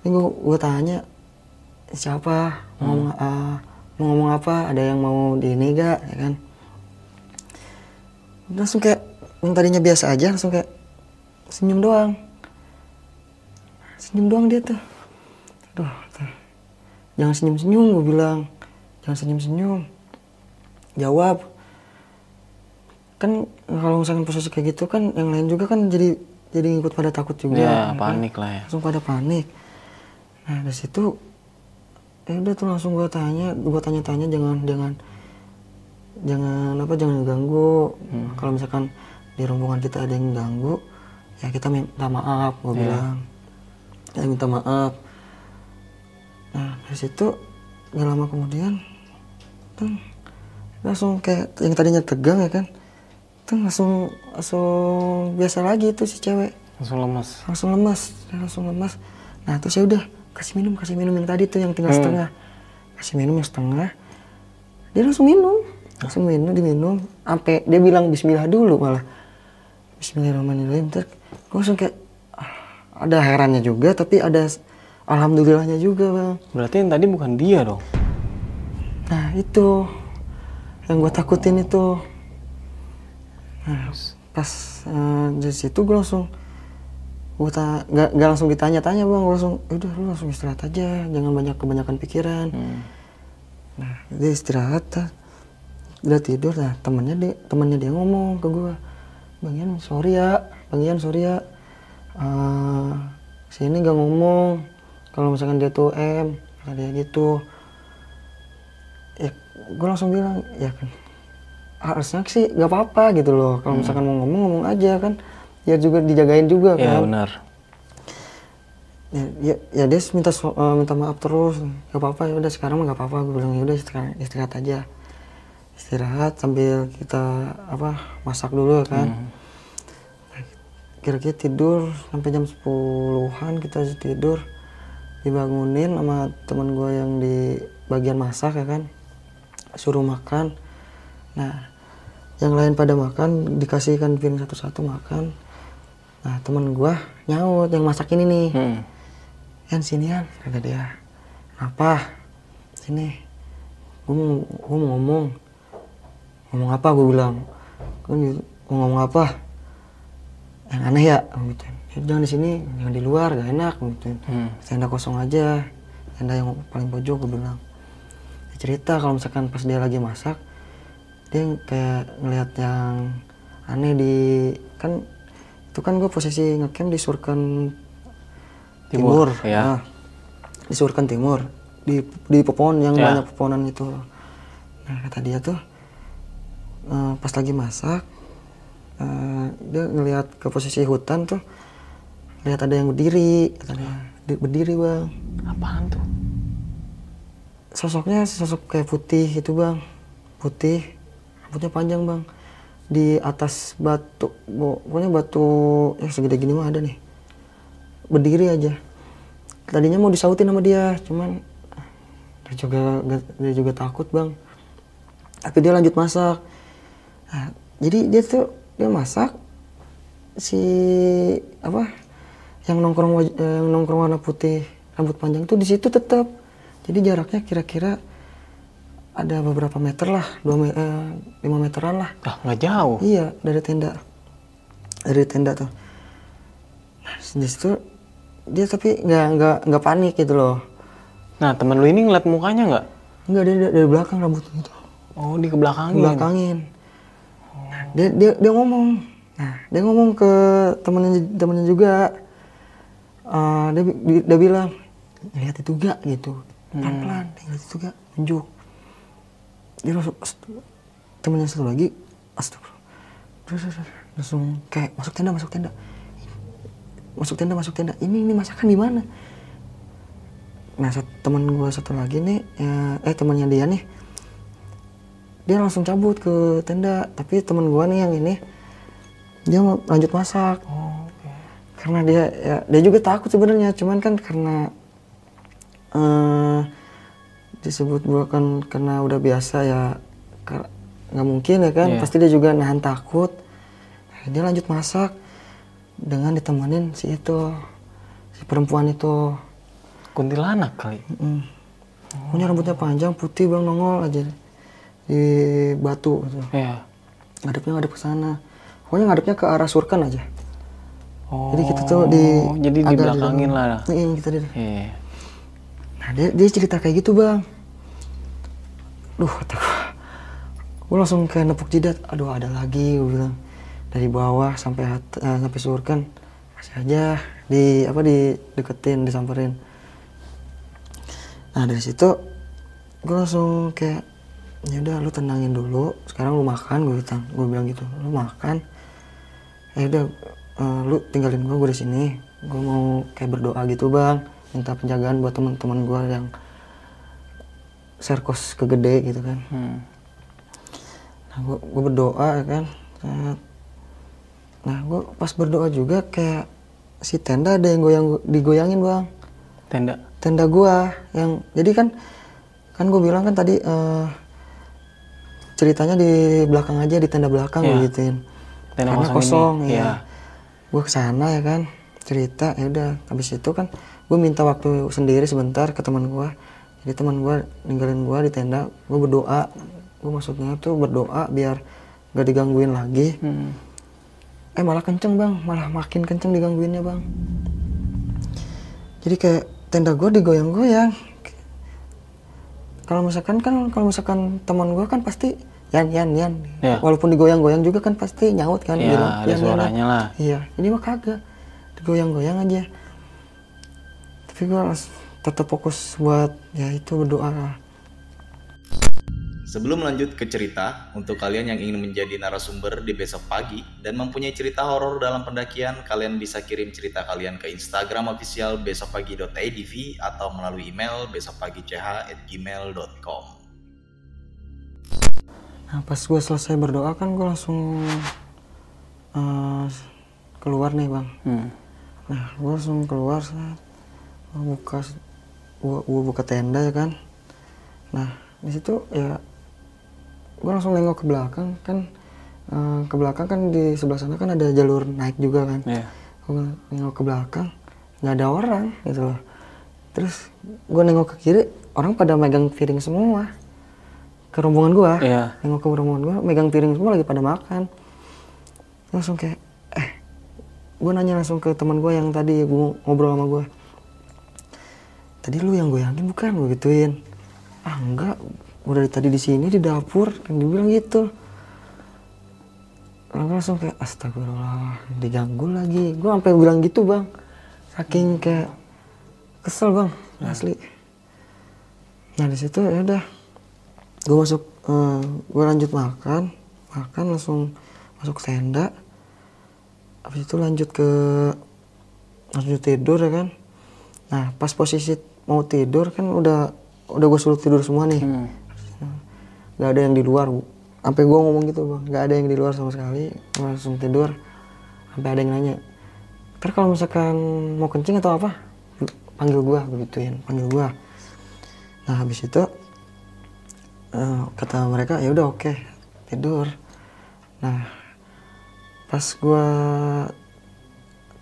Ini gue gue tanya siapa? Mau ngomong ah, mau ngomong apa? Ada yang mau di ini gak ya kan? Langsung kayak yang tadinya biasa aja langsung kayak senyum doang. Senyum doang dia tuh. Aduh tuh. jangan senyum senyum gue bilang. Jangan senyum senyum jawab kan kalau misalkan posisi kayak gitu kan yang lain juga kan jadi jadi ngikut pada takut juga. Ya ya kan? panik lah ya. langsung pada panik. Nah dari situ ya udah tuh langsung gue tanya gue tanya-tanya jangan jangan jangan apa jangan ganggu. Kalau misalkan di rombongan kita ada yang ganggu ya kita minta maaf gue bilang. Ya minta maaf. Nah dari situ gak lama kemudian tuh langsung kayak yang tadinya tegang ya kan tuh langsung langsung biasa lagi tuh si cewek. Langsung lemas. langsung lemas langsung lemas nah terus ya udah kasih minum kasih minum yang tadi tuh yang tinggal setengah. Kasih minum yang setengah. Dia langsung minum. Langsung minum diminum sampai dia bilang Bismillah dulu malah. Bismillahirrahmanirrahim. Terus gue langsung kayak ah, ada herannya juga tapi ada alhamdulillahnya juga bang. Berarti yang tadi bukan dia dong. nah itu. Yang gue takutin itu nah pas eh, dari situ gue langsung gue ta gak, gak langsung ditanya-tanya bang gue langsung "Ya udah lu langsung istirahat aja jangan banyak kebanyakan pikiran. Nah dia istirahat dah. udah tidur nah temannya dia temannya dia ngomong ke gue bang Ian sorry ya bang Ian sorry ya. Eh, sini gak ngomong kalau misalkan dia tuh M kata dia gitu. Ya gue langsung bilang ya kan harusnya sih gak apa-apa gitu loh. Kalau misalkan mau ngomong ngomong aja kan. Ya juga dijagain juga Ya kan. benar. ya, ya, ya dia minta eh, minta maaf terus. Gak apa-apa ya udah sekarang mah gak apa-apa. Gue bilang ya udah sekarang istirahat aja. Istirahat sambil kita apa masak dulu ya kan. Kira-kira tidur sampai jam 10-an kita tidur. Dibangunin sama teman gue yang di bagian masak ya kan. Suruh makan. Nah yang lain pada makan dikasihkan piring satu-satu makan. Nah teman gue nyaut yang masak ini nih. Hmm. Yan sini Yan kata dia. Apa sini. Gue mau gue mau ngomong. Ngomong apa? Gue bilang. Gue gitu, mau ngomong apa? Yang aneh ya? Gua. "Ya, jangan di sini. Jangan di luar gak enak. Gua gituin. Hmm. tenda kosong aja. Tenda yang paling pojok gue bilang. Dia cerita kalau misalkan pas dia lagi masak dia kayak ngelihat yang aneh di kan itu kan gue posisi ngecamp di Surkan Timur, Timur, ya. Nah, di Surkan Timur. Di di pepohonan yang Ya. banyak pepohonan itu. Nah kata dia tuh eh, pas lagi masak eh, dia ngelihat ke posisi hutan tuh lihat ada yang berdiri kata dia. Di- berdiri bang. Apaan tuh? sosoknya sosok kayak putih itu bang. Putih rambutnya panjang bang. Di atas batu pokoknya batu ya segede gini mah ada nih. Berdiri aja. Tadinya mau disautin sama dia cuman dia juga dia juga takut bang. Tapi dia lanjut masak. Nah, jadi dia tuh dia masak si apa yang nongkrong eh, yang nongkrong warna putih rambut panjang tuh di situ tetap jadi jaraknya kira-kira ada beberapa meter lah dua me- eh, lima meteran lah. Ah, nggak jauh. iya dari tenda. Dari tenda tuh. Nah di situ dia tapi nggak nggak nggak panik gitu loh. Nah, temen lu ini ngeliat mukanya nggak? nggak dia dari, belakang rambutnya gitu. Oh, di kebelakangin. belakangin Nah, dia dia dia ngomong. Nah dia ngomong ke temennya temennya juga. Eh, dia, dia, dia bilang lihat itu gak gitu. Pelan pelan dia lihat itu gak tunjuk dia langsung temennya satu lagi astagfirullah. Langsung kayak masuk tenda masuk tenda. Masuk tenda masuk tenda. Ini ini masakan di mana? Nah temen gue satu lagi nih ya- eh temannya dia nih dia langsung cabut ke tenda. Tapi temen gua nih yang ini dia lanjut masak. Oh, oke. karena dia ya dia juga takut sebenarnya. Cuman kan karena eh disebut kan karena udah biasa ya nggak mungkin ya kan Iya. pasti dia juga nahan takut dia lanjut masak dengan ditemenin si itu si perempuan itu Kuntilanak kali. Mm. punya rambutnya panjang putih bang nongol aja di batu gitu. Iya. ngadepnya ngadep ke sana pokoknya ngadepnya ke arah surkan aja Oh, jadi kita tuh di jadi di belakangin lah. Iya, kita di Iya. Nah dia, dia cerita kayak gitu bang. Duh kata gua. Gua langsung kayak nepuk jidat. Aduh ada lagi gua bilang. Dari bawah sampai eh, sampai surkan masih aja. Di apa di deketin disamperin. Nah dari situ gue langsung kayak ya udah lu tenangin dulu. Sekarang lu makan gue bilang gue bilang gitu. Lu makan. Ya udah eh, lu tinggalin gue gue di sini. Gue mau kayak berdoa gitu bang minta penjagaan buat teman-teman gue yang serkos kegede gitu kan Hmm. nah gue, gue berdoa kan nah gue pas berdoa juga kayak si tenda ada yang goyang digoyangin bang Tenda. tenda gua yang jadi kan kan gue bilang kan tadi eh, ceritanya di belakang aja di tenda belakang gue gituin Tenda karena kosong kosong, ini. ya Iya. gue ke sana ya kan cerita ya udah habis itu kan gue minta waktu sendiri sebentar ke teman gue jadi teman gue ninggalin gue di tenda gue berdoa. Gue maksudnya tuh berdoa biar gak digangguin lagi. Hmm. eh malah kenceng bang. Malah makin kenceng digangguinnya bang. Jadi kayak tenda gue digoyang-goyang. Kalau misalkan kan kalau misalkan teman gue kan pasti yan yan yan. Ya. walaupun digoyang-goyang juga kan pasti nyaut kan Iya, bilang, ada "Yan, yan, yan." suaranya lah. iya ini mah kagak. Digoyang-goyang aja tapi gue harus tetap fokus buat ya itu berdoa lah Sebelum lanjut ke cerita, untuk kalian yang ingin menjadi narasumber di besok pagi dan mempunyai cerita horor dalam pendakian, kalian bisa kirim cerita kalian ke Instagram official besokpagi.idv atau melalui email besokpagi.ch@gmail.com. Nah pas gue selesai berdoa kan gue langsung eh, keluar nih bang. Hmm. Nah gue langsung keluar saat gue buka gue, gue buka tenda ya kan. Nah di situ ya gue langsung nengok ke belakang kan eh, ke belakang kan di sebelah sana kan ada jalur naik juga kan. Iya. Gue nengok ke belakang nggak ada orang gitu loh. Terus gue nengok ke kiri orang pada megang piring semua ke rombongan gue Iya. nengok ke rombongan gue megang piring semua lagi pada makan langsung kayak eh gue nanya langsung ke teman gue yang tadi gue ngobrol sama gue tadi lu yang goyangin bukan? Gue gituin. Ah enggak. Udah dari tadi di sini di dapur kan dia bilang gitu Lalu langsung kayak astagfirullah. Diganggu lagi. Gue sampai bilang gitu bang. Saking kayak kesel bang asli. Nah di situ ya udah. Gue masuk gue lanjut makan. Makan langsung masuk tenda. Habis itu lanjut ke lanjut tidur ya kan. Nah pas posisi mau tidur kan udah udah gue suruh tidur semua nih. Hmm. nggak ada yang di luar. Bu. sampai gue ngomong gitu bang. Nggak ada yang di luar sama sekali. Gua langsung tidur sampai ada yang nanya ntar kalau misalkan mau kencing atau apa? Panggil gue begituin panggil gue nah habis itu eh, kata mereka ya udah oke tidur. Nah pas gue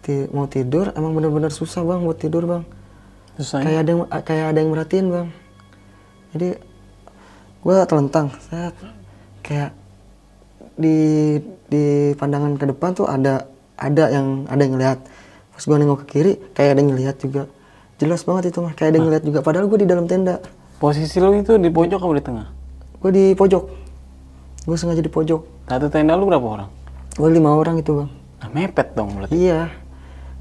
ti- mau tidur emang bener-bener susah bang buat tidur bang Susah ya? kayak ada yang kayak ada yang merhatiin bang. Jadi gue telentang. Set kayak di di pandangan ke depan tuh ada ada yang ada yang ngeliat pas gue nengok ke kiri kayak ada yang ngeliat juga. Jelas banget itu mah kayak ada yang ngeliat juga. Padahal gue di dalam tenda. Posisi lu itu di pojok apa di tengah? gue di pojok. Gue sengaja di pojok. Satu tenda lu berapa orang? gue lima orang itu bang. Nah, mepet dong berarti. iya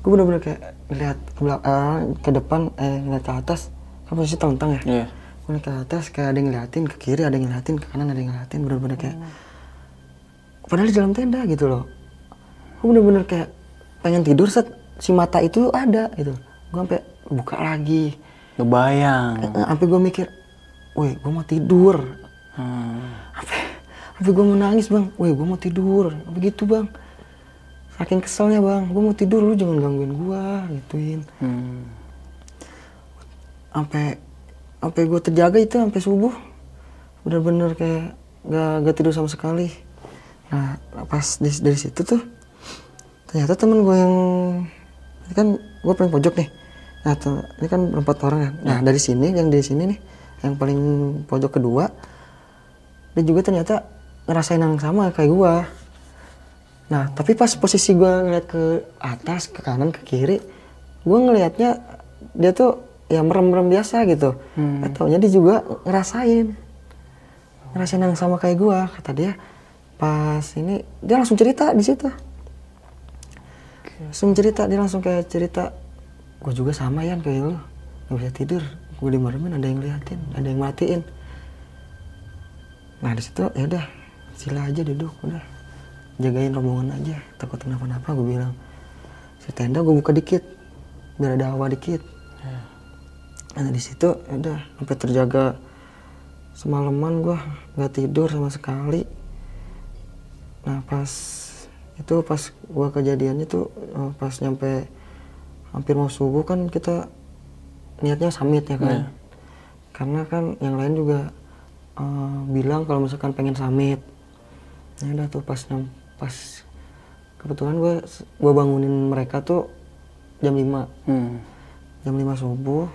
gue bener-bener kayak ngeliat ke belakang ke depan eh ngeliat ke atas. Kan posisi telentang ya? Iya. gue ke atas kayak ada yang ngeliatin ke kiri ada yang ngeliatin ke kanan ada yang ngeliatin. Bener-bener kayak padahal di dalam tenda gitu loh. Gue bener-bener kayak pengen tidur set. Si mata itu ada gitu. Gue sampai buka lagi. Kebayang. Eh, sampai gue mikir woi gue mau tidur. Hmm. sampai sampai gue mau nangis bang. Woi gue mau tidur. Apa gitu bang saking keselnya bang. Gue mau tidur lu jangan gangguin gue gituin. Hmm. sampai sampai gue terjaga itu sampai subuh. Bener-bener kayak gak, gak tidur sama sekali. Nah pas di, dari situ tuh ternyata temen gue yang ini kan gue paling pojok nih. Nah tuh, ini kan berempat orang kan nah dari sini yang dari sini nih yang paling pojok kedua dia juga ternyata ngerasain yang sama kayak gue nah tapi pas posisi gue ngeliat ke atas ke kanan ke kiri gue ngelihatnya dia tuh ya merem-merem biasa gitu. Hmm. taunya dia juga ngerasain. Ngerasain yang sama kayak gue kata dia. Pas ini dia langsung cerita di situ. Langsung cerita dia langsung kayak cerita gue juga sama ya kayak lu. Gak bisa tidur. Gue dimeremin ada yang liatin ada yang matiin. Nah di situ ya udah sila aja duduk udah jagain rombongan aja. Takut kenapa-napa gue bilang si tenda gue buka dikit biar ada hawa dikit. Nah di situ ya udah sampai terjaga semalaman gue nggak tidur sama sekali. Nah pas itu pas gue kejadiannya tuh eh, pas nyampe hampir mau subuh kan kita niatnya samit ya kan? Iya. karena kan yang lain juga eh, bilang kalau misalkan pengen samit ya udah tuh pas nyam- pas kebetulan gue gue bangunin mereka tuh jam 5 Hmm. jam 5 subuh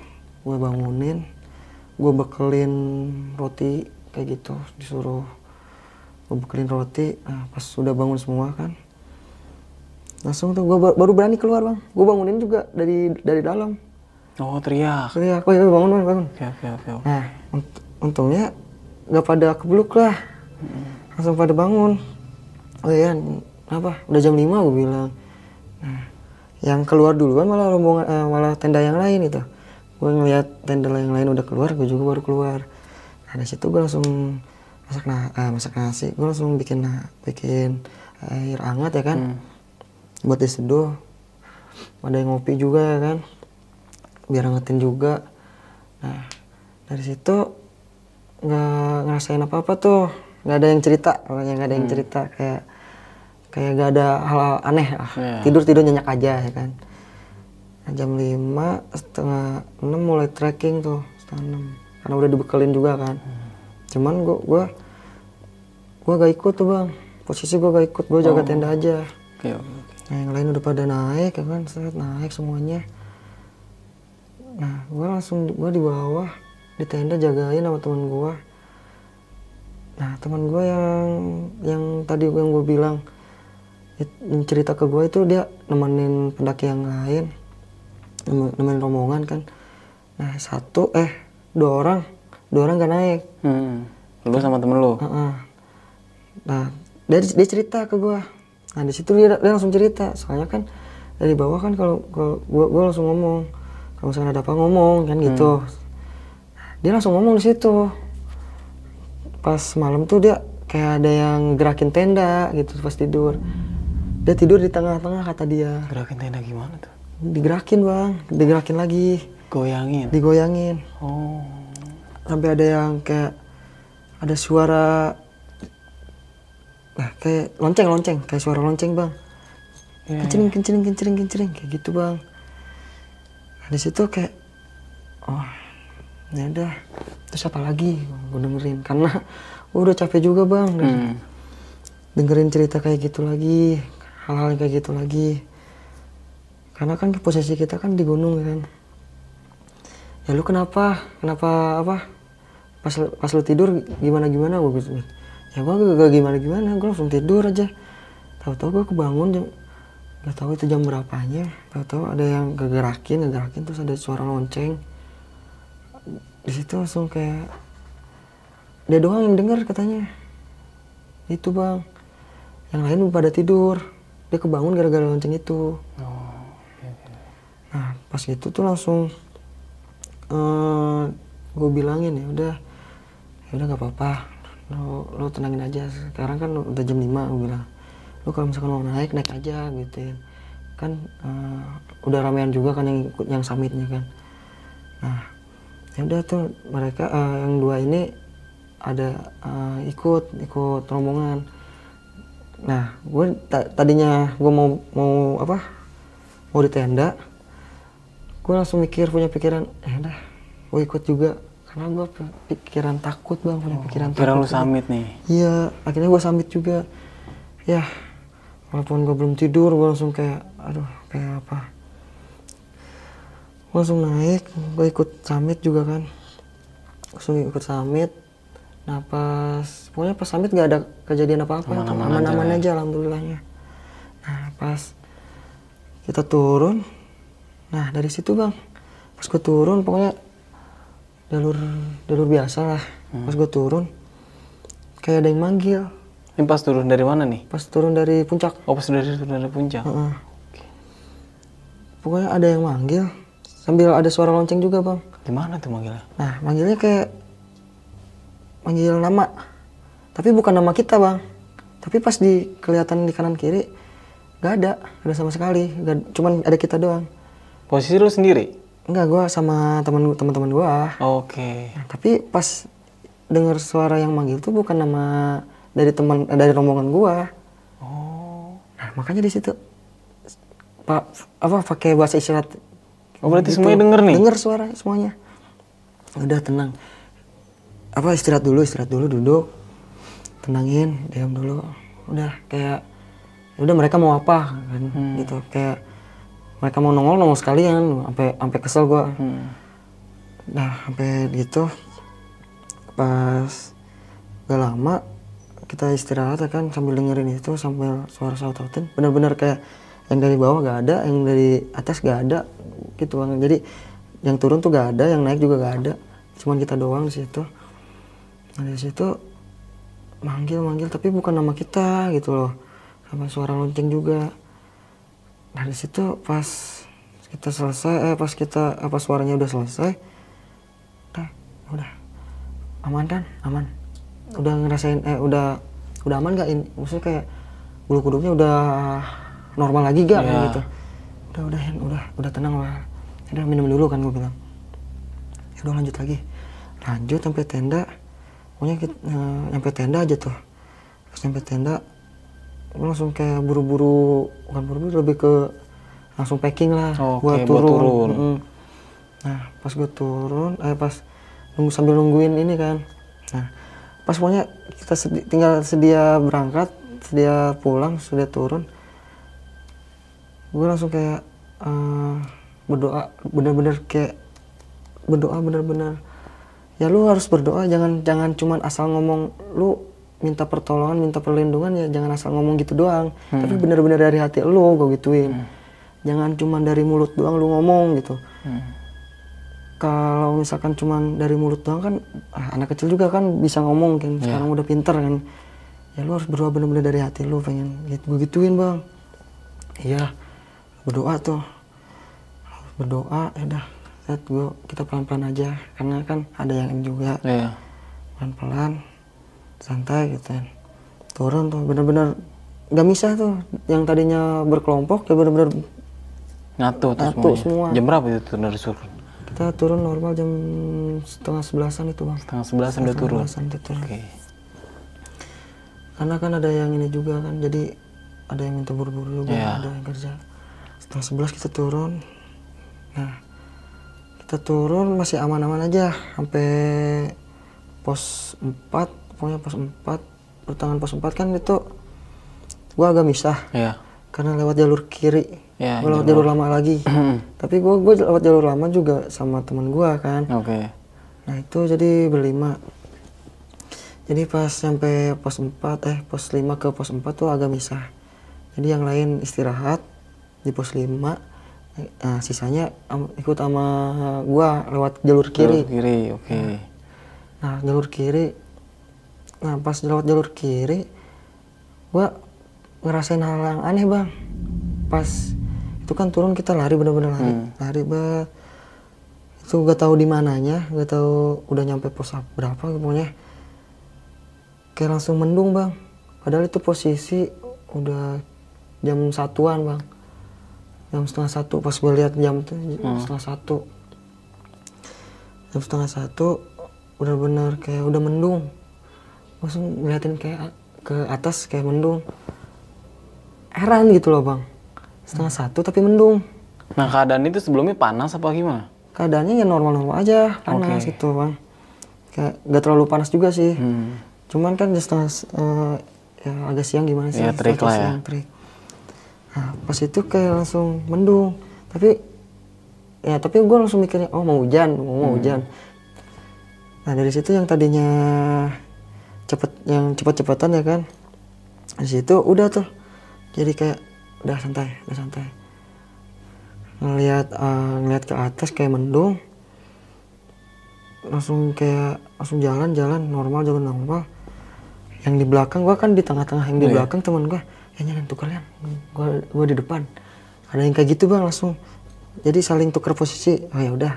gue bangunin gue bekelin roti kayak gitu disuruh gue bekelin roti nah pas sudah bangun semua kan langsung tuh gue baru berani keluar bang gue bangunin juga dari dari dalam Oh, teriak. teriak woi woi, bangun bangun bangun Oke, oke, oke. oke. nah unt- untungnya nggak pada kebeluk lah langsung pada bangun oh iya apa? Udah jam 5 gue bilang. Nah yang keluar duluan malah rombongan eh, malah tenda yang lain itu. Gue ngeliat tenda yang lain udah keluar gue juga baru keluar. Nah dari situ gue langsung masak na eh, masak nasi. Gue langsung bikin na bikin air hangat ya kan? Buat diseduh. Ada yang ngopi juga ya kan? Biar ngetin juga. Nah dari situ nggak ngerasain apa apa tuh. Nggak ada yang cerita pokoknya nggak ada yang cerita. Kayak kayak nggak ada hal, -hal aneh lah Iya. tidur tidur nyenyak aja ya kan nah, jam 5 setengah 6 mulai trekking tuh setengah 6 karena udah dibekelin juga kan cuman gua gua gua gak ikut tuh bang posisi gua gak ikut gua jaga tenda aja oke, oke. Nah yang lain udah pada naik ya kan, set naik semuanya. Nah gue langsung gue di bawah di tenda jagain sama teman gue. Nah teman gue yang yang tadi yang gue bilang cerita ke gue itu dia nemenin pendaki yang lain, nem- nemenin rombongan kan. Nah satu eh dua orang dua orang gak naik. Hmm. Lu sama temen lu? Heeh. Nah, dia, dia cerita ke gua. Nah, di situ dia, dia langsung cerita. Soalnya kan dari bawah kan kalau kalau gua, gua langsung ngomong. Kalau misalnya ada apa ngomong kan gitu. Dia langsung ngomong di situ. Pas malam tuh dia kayak ada yang gerakin tenda gitu pas tidur. Dia tidur di tengah-tengah kata dia. Gerakin tenda gimana tuh? Digerakin, Bang. Digerakin lagi. Goyangin. Digoyangin. Oh. sampai ada yang kayak ada suara nah kayak lonceng lonceng kayak suara lonceng bang Iya, kencering kencering kencering kencering kayak gitu bang nah, di situ kayak oh ya udah terus apa lagi gue dengerin karena gue udah capek juga bang Hmm. dengerin cerita kayak gitu lagi hal-hal kayak gitu lagi. Karena kan posisi kita kan di gunung kan. Ya lu kenapa? Kenapa apa? Pas pas lu tidur gimana gimana gue gitu. Ya gua gak, gak gimana gimana gue langsung tidur aja. Tahu-tahu gue kebangun jam nggak tahu itu jam berapanya. Tahu-tahu ada yang ngegerakin ngegerakin terus ada suara lonceng. Di situ langsung kayak dia doang yang denger katanya. Itu bang. Yang lain pada tidur dia kebangun gara-gara lonceng itu. Nah pas gitu tuh langsung eh gue bilangin ya udah ya udah gak apa-apa. Lo, lo tenangin aja. Sekarang kan udah jam 5 gue bilang. Lo kalau misalkan mau naik naik aja gitu ya kan eh, udah ramean juga kan yang ikut yang summitnya kan. Nah ya udah tuh mereka eh, yang dua ini ada eh, ikut ikut rombongan nah gue ta- tadinya gue mau mau apa mau di tenda gue langsung mikir punya pikiran eh udah gue ikut juga karena gue pikiran takut bang punya pikiran Kira takut lu samit nih. Iya, akhirnya gue samit juga. Ya, walaupun gue belum tidur, gue langsung kayak, aduh, kayak apa? Gue langsung naik, gue ikut samit juga kan. Langsung ikut samit. Nah pas, pokoknya pas samit gak ada kejadian apa-apa. Aman-aman aja ya. aja, alhamdulillahnya. Nah pas kita turun, nah dari situ bang, pas gue turun, pokoknya jalur jalur biasa lah. Hmm. Pas gue turun, kayak ada yang manggil Ini pas turun dari mana nih? pas turun dari puncak Oh pas dari turun dari puncak. Heeh. pokoknya ada yang manggil sambil ada suara lonceng juga bang Di mana tuh manggilnya? nah manggilnya kayak manggil nama tapi bukan nama kita bang tapi pas di kelihatan di kanan kiri nggak ada nggak ada sama sekali nggak cuman ada kita doang Posisi lu sendiri? enggak gua sama teman teman-teman gua Oke. Nah, tapi pas dengar suara yang manggil tuh bukan nama dari teman eh, dari rombongan gua Oh. Nah, makanya di situ Pak apa pakai bahasa isyarat. Oh berarti semuanya denger nih? Denger suara semuanya. Udah tenang. Apa istirahat dulu, istirahat dulu duduk. Tenangin, diam dulu. Udah kayak ya udah mereka mau apa kan gitu. Kayak mereka mau nongol nongol sekalian sampai sampai kesel gua. Hmm. Nah, sampai gitu pas gak lama kita istirahat ya kan sambil dengerin itu sambil suara saut sautin benar-benar kayak yang dari bawah gak ada yang dari atas gak ada gitu bang jadi yang turun tuh gak ada yang naik juga gak ada cuman kita doang di situ nah di situ manggil manggil tapi bukan nama kita gitu loh. Sama suara lonceng juga. Nah di situ pas kita selesai eh pas kita apa suaranya udah selesai udah udah. Aman kan? Aman. Udah ngerasain eh udah udah aman gak ini? Maksudnya kayak bulu kuduknya udah normal lagi gak Iya. gitu. Udah udah udah udah tenang lah. Udah minum dulu kan gue bilang. Ya udah lanjut lagi. Lanjut sampai tenda pokoknya kita, eh, nyampe tenda aja tuh pas nyampe tenda gue langsung kayak buru-buru bukan buru-buru lebih ke langsung packing lah Oke, buat buat turun, turun. Mm-mm. nah pas gue turun eh pas nunggu sambil nungguin ini kan nah pas pokoknya kita sedi- tinggal sedia berangkat sedia pulang sudah turun gue langsung kayak eh, berdoa bener-bener kayak berdoa bener-bener ya lu harus berdoa. Jangan jangan cuman asal ngomong lu minta pertolongan minta perlindungan ya jangan asal ngomong gitu doang. Tapi bener-bener dari hati lu gue gituin. Jangan cuman dari mulut doang lu ngomong gitu. Hmm. kalau misalkan cuman dari mulut doang kan ah, anak kecil juga kan bisa ngomong kan. Sekarang udah pinter kan. Ya lu harus berdoa bener-bener dari hati lu pengen gitu gue gituin bang. Iya. Berdoa tuh. Harus berdoa ya udah set gue kita pelan-pelan aja karena kan ada yang juga Iya. pelan-pelan santai gitu kan turun tuh bener-bener nggak bisa tuh yang tadinya berkelompok ya bener-bener Nyatu tuh semuanya. semua. Jam berapa itu turun dari surut? kita turun normal jam setengah sebelasan itu bang Setengah sebelasan udah turun. sebelasan itu turun. Oke. karena kan ada yang ini juga kan jadi ada yang minta buru-buru juga Iya. ada yang kerja setengah sebelas kita turun nah kita turun masih aman-aman aja sampai pos 4 pokoknya pos 4 pertengahan pos 4 kan itu gua agak misah Iya. karena lewat jalur kiri Ya, gua lewat jalur lama lagi tapi gua gua lewat jalur lama juga sama teman gua kan Oke. Nah itu jadi berlima. Jadi pas sampai pos 4 eh pos 5 ke pos 4 tuh agak misah. Jadi yang lain istirahat di pos 5. Nah, sisanya ikut sama gua lewat jalur kiri. Jalur kiri, oke. Nah, jalur kiri. Nah, pas lewat jalur kiri gua ngerasain hal yang aneh, Bang. Pas itu kan turun kita lari bener-bener lari. Lari banget itu gak tahu di mananya gak tahu udah nyampe pos ap- berapa pokoknya kayak langsung mendung bang padahal itu posisi udah jam satuan bang jam setengah satu pas gue lihat jam tuh setengah satu jam setengah satu udah bener kayak udah mendung langsung ngeliatin kayak ke atas kayak mendung heran gitu loh bang setengah satu tapi mendung Nah keadaan itu sebelumnya panas apa gimana? keadaannya ya normal-normal aja panas Oke. gitu bang kayak gak terlalu panas juga sih Hmm. cuman kan setengah eh, ya agak siang gimana sih terik Agak lah ya. siang, terik. Nah pas itu kayak langsung mendung. Tapi ya tapi gue langsung mikirnya oh mau hujan mau, Hmm. mau hujan. Nah dari situ yang tadinya cepet yang cepet-cepetan ya kan di situ udah tuh. Jadi kayak udah santai udah santai. Ngelihat eh, ngelihat ke atas kayak mendung. Langsung kayak langsung jalan jalan normal jalan normal. Yang di belakang gua kan di tengah-tengah yang di Iya. belakang teman gua ya nyalain tuh kalian gua gua di depan. Ada yang kayak gitu bang langsung. Jadi saling tukar posisi. Oh ya udah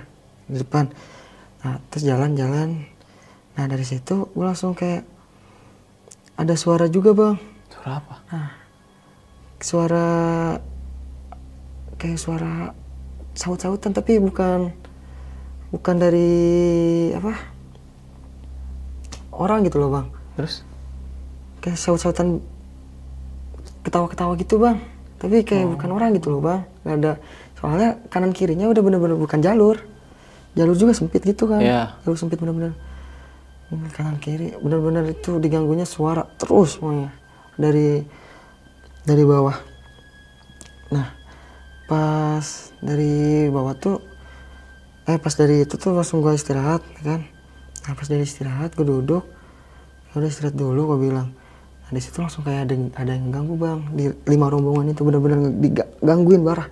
di depan. Nah terus jalan-jalan. Nah dari situ gua langsung kayak ada suara juga bang. Suara apa? suara kayak suara saut-sautan tapi bukan bukan dari apa? Orang gitu loh bang. Terus? kayak saut-sautan ketawa-ketawa gitu bang. Tapi kayak bukan orang gitu loh bang. Gak ada. Soalnya kanan kirinya udah bener-bener bukan jalur. Jalur juga sempit gitu kan. Iya. jalur sempit bener-bener. Hmm, kanan kiri bener-bener itu diganggunya suara terus semuanya dari dari bawah. Nah pas dari bawah tuh eh pas dari itu tuh langsung gua istirahat ya kan? Nah pas dari istirahat gue duduk. Ya udah istirahat dulu gue bilang di situ langsung kayak ada ada yang ganggu bang. Di lima rombongan itu bener-bener digangguin parah.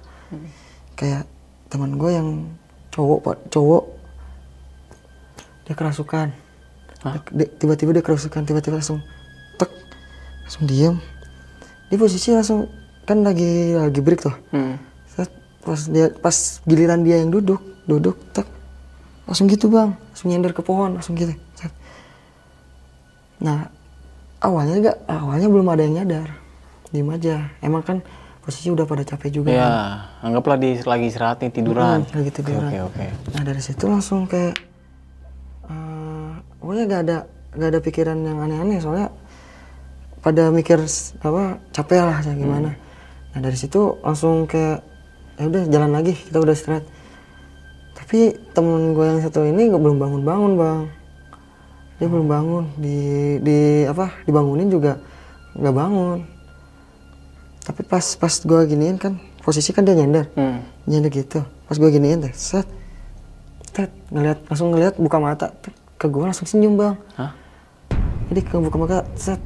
Kayak teman gue yang cowok pak cowok dia kerasukan? Dia- tiba-tiba dia kerasukan tiba-tiba langsung tek langsung diem. Di posisi langsung kan lagi lagi break tuh. Hmm. Pas dia pas giliran dia yang duduk duduk tek langsung gitu bang. Langsung nyender ke pohon langsung gitu nah awalnya enggak awalnya belum ada yang nyadar diem aja emang kan posisi udah pada capek juga Ya, kan. anggaplah di lagi istirahat nih tiduran. Hmm, lagi tiduran. Oke, oke, oke. nah dari situ langsung kayak eh pokoknya gak ada gak ada pikiran yang aneh-aneh soalnya pada mikir apa capek lah ya gimana nah dari situ langsung kayak ya udah jalan lagi kita udah istirahat tapi temen gue yang satu ini gak belum bangun bangun bang dia belum bangun. Di di apa dibangunin juga nggak bangun. Tapi pas pas gue giniin kan posisi kan dia nyender. Hmm. nyender gitu. Pas gue giniin teh set. Tet ngeliat langsung ngeliat buka mata. Tet, ke gue langsung senyum bang. Hah? jadi ke buka mata set.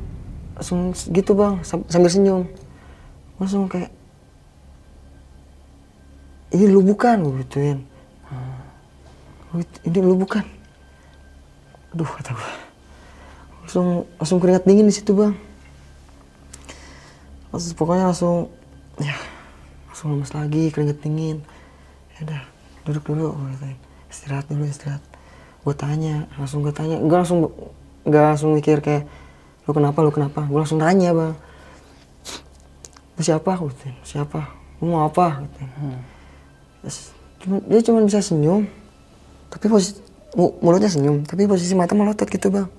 Langsung gitu bang sam- sambil senyum. Langsung kayak ini lu bukan gue gituin. "Oh, ini lu bukan aduh kata gue langsung langsung keringat dingin di situ bang. Langsung pokoknya langsung ya langsung lemes lagi keringet dingin. Ya udah duduk dulu gue katain. istirahat dulu istirahat. Gue tanya langsung gue tanya. Gue langsung nggak langsung mikir kayak lu kenapa lu kenapa? Gue langsung tanya bang. Lu siapa? Gue siapa? Lu mau apa. Terus cuma- dia cuma bisa senyum tapi posisi mulutnya senyum tapi posisi mata melotot gitu bang.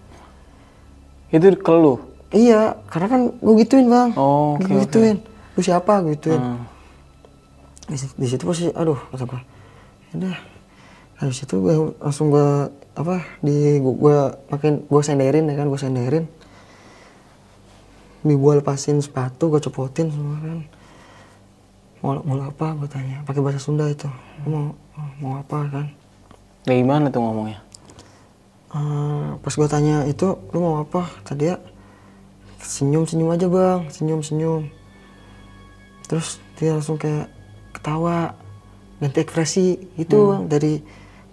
Itu ke lu. iya karena kan gue gituin bang. Oh, oke, oke. gituin. Lu siapa? Gue gituin. Hmm. di, situ- di situ posisi aduh kata gue udah. Habis itu gue langsung gue apa di gue, gue makin gue senderin ya kan gue senderin. Di gue lepasin sepatu gue copotin semua kan. Mau mau apa? Gue tanya pakai bahasa Sunda itu. Mau mau apa kan Ya gimana tuh ngomongnya? Eh, pas gue tanya itu lu mau apa? Tadi ya senyum senyum aja bang. Senyum senyum terus dia langsung kayak ketawa ganti ekspresi gitu bang. Dari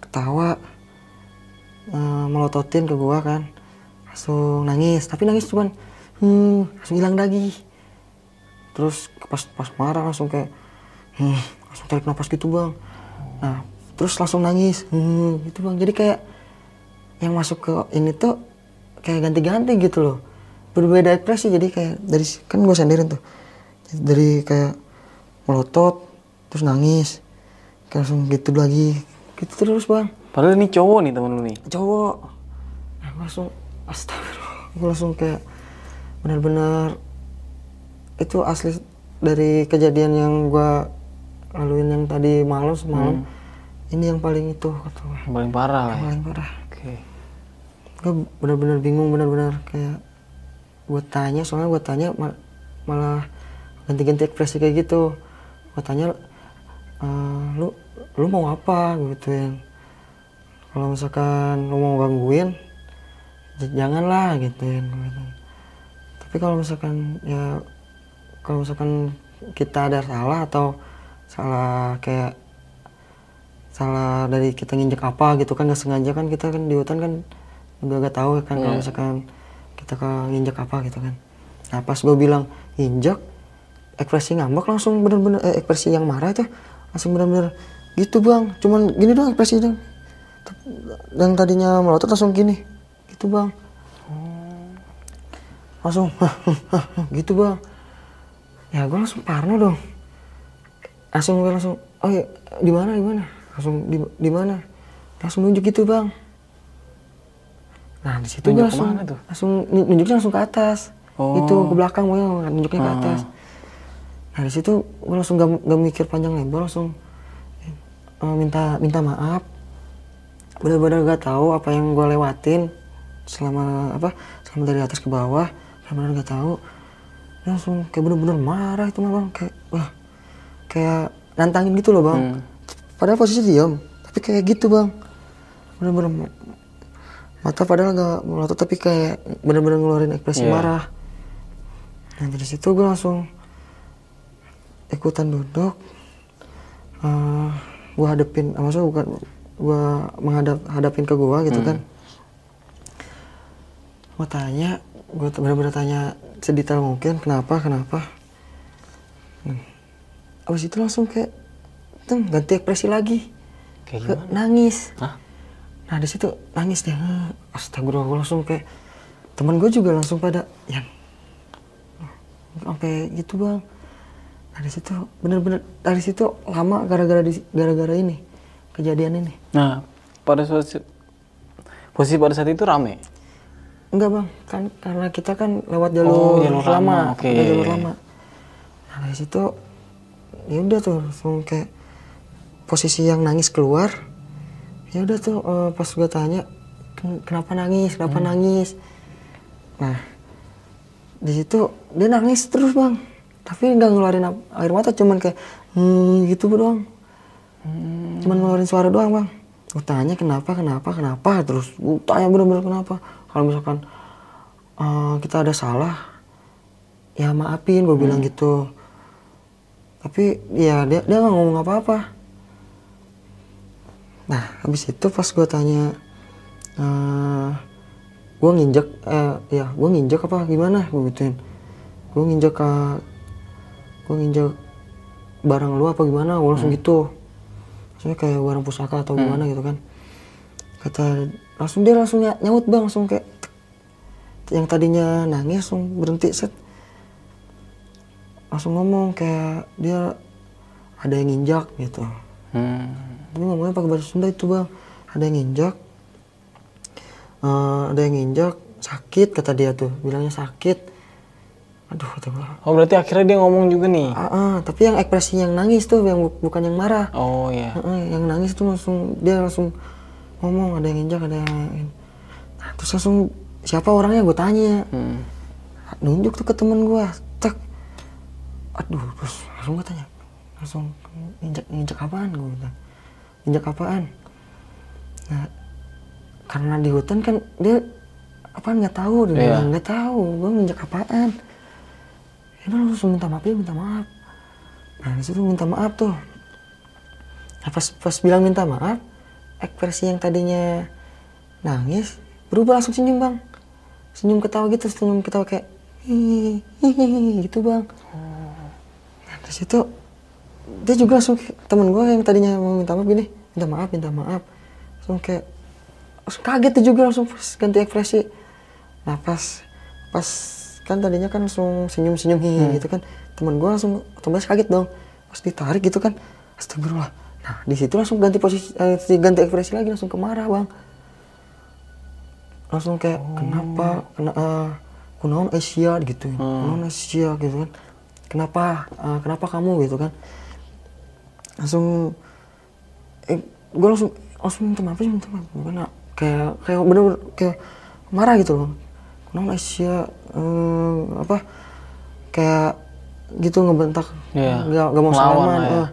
ketawa eh, melototin ke gua kan. Langsung nangis. Tapi nangis cuman hmm langsung hilang lagi. Terus pas pas marah langsung kayak hmm, langsung tarik nafas gitu bang. Nah terus langsung nangis. Hmm, gitu bang. Jadi kayak yang masuk ke ini tuh kayak ganti-ganti gitu loh. Berbeda ekspresi. Jadi kayak dari kan gue sendirin tuh. Dari kayak melotot terus nangis. Kayak langsung gitu lagi. Gitu terus bang. Padahal ini cowok nih temen lu nih. cowok. Nah, gue langsung astagfirullah. Gue langsung kayak benar-benar itu asli dari kejadian yang gue laluin yang tadi malam semalam ini yang paling itu kata gue Yang paling parah lah yang ya. paling parah Oke. gue benar-benar bingung benar-benar kayak gue tanya soalnya gue tanya ma- malah ganti-ganti ekspresi kayak gitu gue tanya "Eh, lu lu mau apa gue gituin kalau misalkan lu mau gangguin janganlah gituin gituin. tapi kalau misalkan ya kalau misalkan kita ada salah atau salah kayak salah dari kita nginjek apa gitu kan nggak sengaja kan kita kan di hutan kan udah gak tahu kan kalau misalkan kita ke nginjek apa gitu kan. Nah pas gue bilang injek ekspresi ngambek langsung bener-bener eh, ekspresi yang marah itu langsung bener-bener gitu bang. Cuman gini doang ekspresi itu. Yang tadinya melotot langsung gini gitu bang. Langsung gitu bang. Ya gue langsung parno dong. Langsung gue langsung oh ya di mana di mana langsung di di mana? Langsung nunjuk gitu bang. Nah di situ gue langsung tuh? langsung nun- nunjuknya langsung ke atas. Oh. itu ke belakang pokoknya nunjuknya ke Hmm. atas. Nah di situ gue langsung gak, gak mikir panjang lebar langsung eh, minta minta maaf. Benar-benar gak tahu apa yang gue lewatin selama apa selama dari atas ke bawah. Benar-benar gak tahu. Langsung kayak bener-bener marah itu mah bang. Kayak wah kayak nantangin gitu loh bang. Hmm. Padahal posisi diam tapi kayak gitu bang. Bener-bener ma- mata padahal gak melotot tapi kayak bener-bener ngeluarin ekspresi Iya. marah. Nah dari situ gue langsung ikutan duduk Eh gue hadepin maksudnya bukan gue menghadap hadapin ke gue gitu kan. Gue tanya gue bener-bener tanya sedetail mungkin kenapa kenapa? Hmm. abis itu langsung kayak ganti ekspresi lagi. Kayak Ke- nangis. Hah? nah di situ nangis deh Hmm, astagfirullah gue langsung kayak teman gue juga langsung pada yang sampai gitu bang. Nah di situ bener-bener dari situ lama gara-gara gara-gara ini kejadian ini. Nah, pada suatu posisi pada saat itu rame. enggak bang. Kan karena kita kan lewat jalur, Oh, jalur lama, lama lewat jalur lama. Nah dari situ ya udah tuh langsung kayak posisi yang nangis keluar ya udah tuh eh, pas gue tanya "Ken- kenapa nangis kenapa nangis? Nah di situ dia nangis terus bang. Tapi nggak ngeluarin air mata cuman kayak hmm gitu doang. Cuman ngeluarin suara doang bang. Gue tanya kenapa kenapa kenapa? Terus gue tanya bener-bener kenapa? Kalau misalkan eh, kita ada salah ya maafin gue bilang gitu. Tapi ya dia dia nggak ngomong apa-apa nah habis itu pas gue tanya eh gue nginjek eh ya gue nginjek apa gimana? Gue gituin. Gue nginjek ke gue nginjek barang lu apa gimana? Gue langsung gitu. Maksudnya kayak barang pusaka atau gimana gitu kan. Kata langsung dia langsung ny- nyaut bang langsung kayak yang tadinya nangis langsung berhenti set. Langsung ngomong kayak dia ada yang nginjak gitu. Hmm. Tapi ngomongnya pakai bahasa Sunda itu bang. Ada yang nginjak. Eh, ada yang nginjak sakit kata dia tuh. Bilangnya sakit. Aduh kata gua. Oh berarti akhirnya dia ngomong juga nih. ah, ah, tapi yang ekspresi yang nangis tuh yang bu- bukan yang marah. Oh iya. Heeh, yang nangis tuh langsung dia langsung ngomong ada yang injak ada yang ini. nah, terus langsung siapa orangnya? Gue tanya. Hmm. nunjuk tuh ke temen gue tak aduh terus langsung gue tanya langsung injak injak apaan? Gue bilang injak apaan? Nah karena di hutan kan dia apaan nggak tahu dia bilang nggak tahu gue injak apaan? Ya udah langsung minta maaf dia minta maaf. Nah di situ minta maaf tuh. Nah, pas pas bilang minta maaf, ekspresi yang tadinya nangis berubah langsung senyum bang, senyum ketawa gitu, senyum ketawa kayak hihihi gitu bang. Nah dari situ dia juga langsung temen gue yang tadinya mau minta maaf gini, minta maaf, minta maaf, langsung kayak langsung kaget dia juga langsung ganti ekspresi. Nah pas pas kan tadinya kan langsung senyum senyum hihi gitu kan, temen gue langsung otomatis kaget dong, pas ditarik gitu kan, astagfirullah. Nah di situ langsung ganti posisi, eh, ganti ekspresi lagi langsung ke marah bang. Langsung kayak kenapa, kena, eh, kunaon Asia gitu, kunaon Asia gitu kan, kenapa, eh, kenapa kamu? Gitu kan, langsung, eh, gue langsung langsung minta maaf aja minta maaf, karena kayak kayak bener-bener kayak marah gitu loh, kunaon Asia, eh, apa, kayak gitu ngebentak, Iya, nggak nggak mau ngelawan salaman, ya. eh.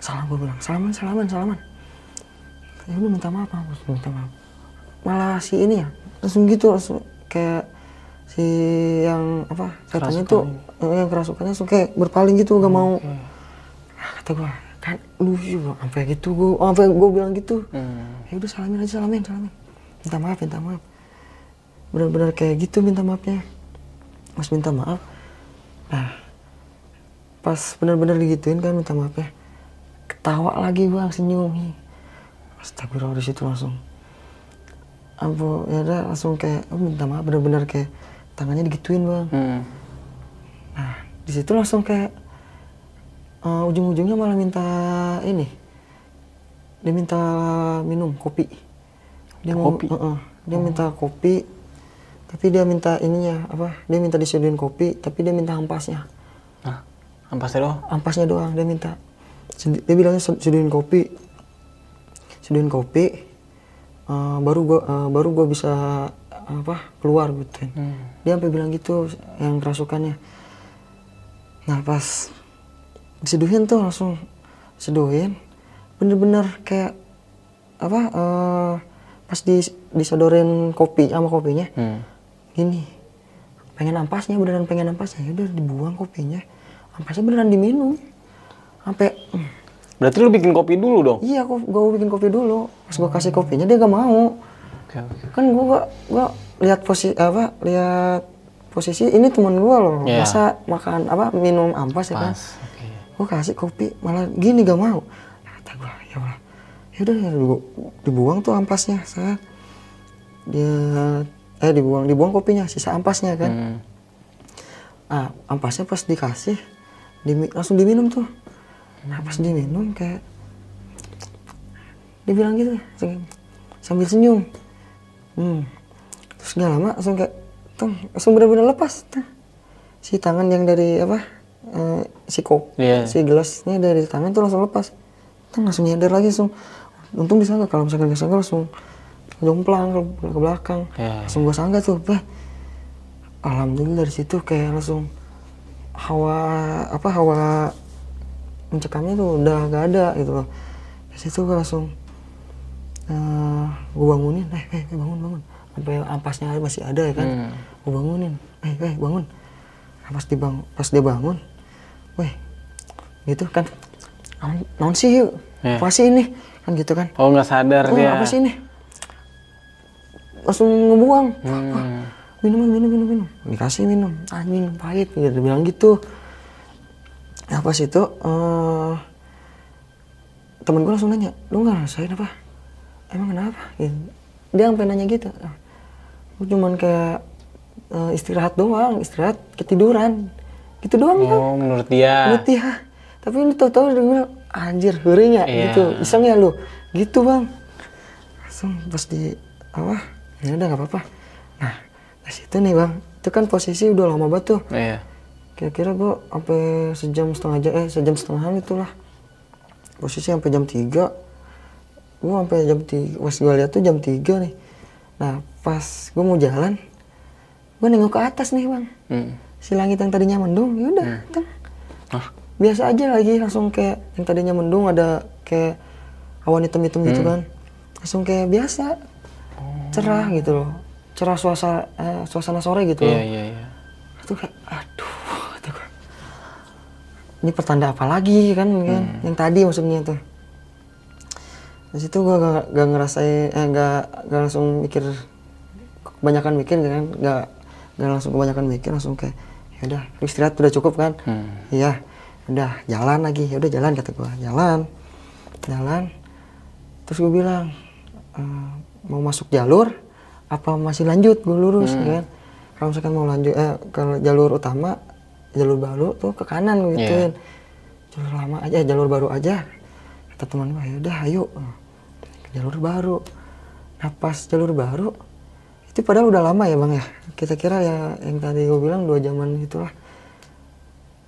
salam gue bilang salaman salaman salaman. Ya udah minta maaf maaf minta maaf. Malah si ini ya langsung gitu langsung kayak si yang apa katanya tuh eh, yang kerasukannya langsung kayak berpaling gitu gak mau Nah, kata gue kan lu Bang, sampai gitu. Gue oh, sampai gue bilang gitu. Hmm. ya udah salamin aja salamin salamin. Minta maaf minta maaf. Benar-benar kayak gitu minta maafnya. Mas minta maaf. Nah pas benar-benar digituin kan minta maafnya ketawa lagi bang senyum. Astagfirullah di situ langsung. Ampun ya udah langsung kayak oh, minta maaf benar-benar kayak tangannya digituin bang. Hmm. Nah, di situ langsung kayak eh, ujung-ujungnya malah minta ini. Dia minta minum kopi. Dia mau Kopi? Heeh, dia minta kopi. Tapi dia minta ininya apa? Dia minta disediain kopi, tapi dia minta ampasnya. Nah, ampasnya doang. Ampasnya doang dia minta. Dia bilangnya "Sed- sediain kopi. Sediain kopi. eh, baru gua eh, baru gua bisa apa? keluar gitu. Dia sampai bilang gitu yang kerasukannya. Nah pas diseduhin tuh langsung seduhin bener-bener kayak apa eh, pas di disodorin kopi sama kopinya Hmm. gini pengen ampasnya beneran pengen ampasnya. Ya udah dibuang kopinya ampasnya beneran diminum. Sampai hmm, Berarti lu bikin kopi dulu dong? iya kok gue bikin kopi dulu. Pas gue kasih kopinya dia gak mau. Kan gue gua, gua lihat posisi apa lihat posisi ini teman gue loh. Iya. masa makan apa minum ampas ya kan? Pas. Gue kasih kopi malah gini gak mau kata gue ya Allah ya udah ya dibu- dibuang tuh ampasnya saya dia eh dibuang dibuang kopinya sisa ampasnya kan Hmm. ah ampasnya pas dikasih dimi- langsung diminum tuh nah pas diminum kayak dia bilang gitu sambil senyum hmm. terus nggak lama langsung kayak tuh langsung benar-benar lepas tuh. si tangan yang dari apa eh, si kop Iya. si gelasnya dari tangan tuh langsung lepas. Tuh langsung nyadar lagi langsung. Untung bisa nggak? Kalau misalkan nggak sangka langsung jomplang ke, ke belakang. Iya, langsung gua sangka tuh bah alhamdulillah dari situ kayak langsung hawa apa hawa mencekamnya tuh udah gak ada gitu loh. Dari situ gua langsung eh gue bangunin. Eh, eh eh, bangun bangun. Sampai ampasnya masih ada ya kan? Hmm. gue bangunin. Eh eh bangun. Pas di bang pas dia bangun weh gitu kan. Naon sih yuk? Iya. apa sih ini? Kan gitu kan. Oh nggak sadar oh dia. apa sih ini? Langsung ngebuang. Hmm. minum minum minum minum. Dikasih minum. Anjing pahit. Gitu bilang gitu. Nah pas itu eh temen gue langsung nanya lu nggak rasain apa? Emang kenapa? Gitu. dia sampai nanya gitu. Gue cuman kayak eh, istirahat doang istirahat ketiduran gitu doang Oh menurut dia. Menurut dia. Tapi ini tau-tau dia bilang anjir hurinya. Iya. gitu. Iseng ya lu? Gitu bang. Langsung pas di apa? Ya udah nggak apa-apa. Nah dari situ nih bang itu kan posisi udah lama banget tuh. Iya. kira-kira gua sampai sejam setengah jam eh sejam setengahan itulah. Posisi sampai jam 3 gua sampai jam 3 pas gua lihat tuh jam 3 nih. Nah pas gua mau jalan gua nengok ke atas nih bang. Hmm. Si langit yang tadinya mendung ya udah teng. Hah? biasa aja lagi langsung kayak yang tadinya mendung ada kayak awan hitam-hitam gitu kan. Langsung kayak biasa. Cerah gitu loh. Cerah suasana eh, suasana sore gitu Iya loh. iya iya. itu kayak aduh kata gua. ini pertanda apa lagi kan kan? Yang tadi maksudnya tuh. Di situ gua gak, gak ngerasain eh gak, gak langsung mikir kebanyakan mikir kan? Gak gak langsung kebanyakan mikir langsung kayak ya udah istirahat udah cukup kan? Hmm. iya. Udah jalan lagi. Ya udah jalan kata gua. Jalan. Jalan. Terus gue bilang "Eh, mau masuk jalur apa masih lanjut? Gue lurus kan? Kalau misalkan mau lanjut eh kalau jalur utama jalur baru tuh ke kanan gue gituin. Jalur lama aja eh, jalur baru aja kata teman gue ya udah ayo. Ke jalur baru. Nah pas jalur baru itu padahal udah lama ya bang ya kita kira ya yang tadi gue bilang dua jaman itulah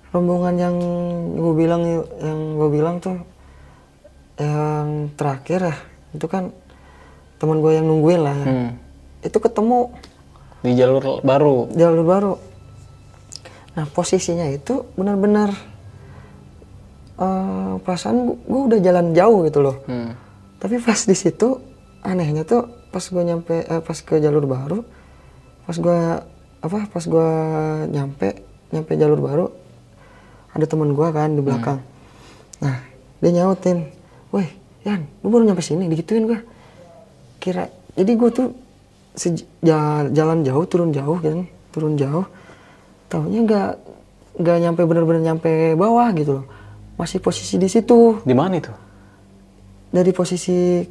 rombongan yang gue bilang yang gue bilang tuh yang terakhir ya itu kan teman gue yang nungguin lah ya Hmm. itu ketemu Di jalur baru. jalur baru nah posisinya itu benar-benar eh, perasaan gue udah jalan jauh gitu loh Hmm. tapi pas di situ anehnya tuh pas gue nyampe eh, pas ke jalur baru pas gue apa pas gue nyampe nyampe jalur baru ada teman gue kan di belakang. Nah dia nyautin woi Yan lu baru nyampe sini? Digituin gue kira jadi gue tuh jalan jauh turun jauh kan turun jauh. Tahunya nggak nggak nyampe bener-bener nyampe bawah gitu loh. Masih posisi di situ. Di mana itu? dari posisi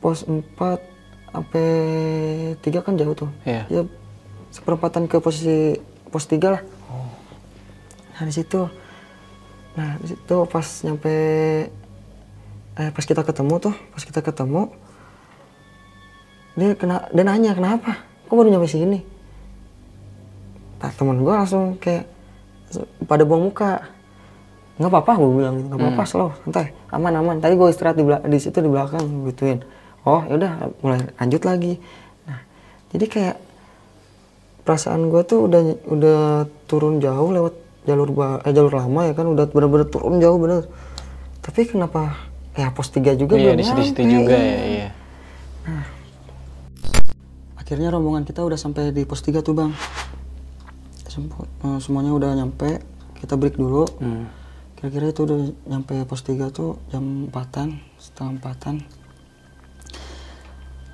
pos 4 sampai 3 kan jauh tuh. Iya. Ya seperempatan ke posisi pos 3 lah. Nah di situ. Nah di situ pas nyampe eh pas kita ketemu tuh, pas kita ketemu dia kena dia nanya kenapa? Kok baru nyampe sini? Nah, temen gue langsung kayak pada buang muka nggak apa-apa gue bilang gitu nggak apa-apa slow santai aman aman tadi gue istirahat di, di situ di belakang gituin oh yaudah mulai lanjut lagi nah jadi kayak perasaan gue tuh udah udah turun jauh lewat jalur eh, jalur lama ya kan udah bener-bener turun jauh bener tapi kenapa ya pos 3 juga Iya belum di nyampe, juga ya. Iya. Akhirnya rombongan kita udah sampai di pos 3 tuh bang. Sempo- eh, semuanya udah nyampe, kita break dulu. Hmm. Kira-kira itu udah nyampe pos 3 tuh jam 4-an, setengah 4-an.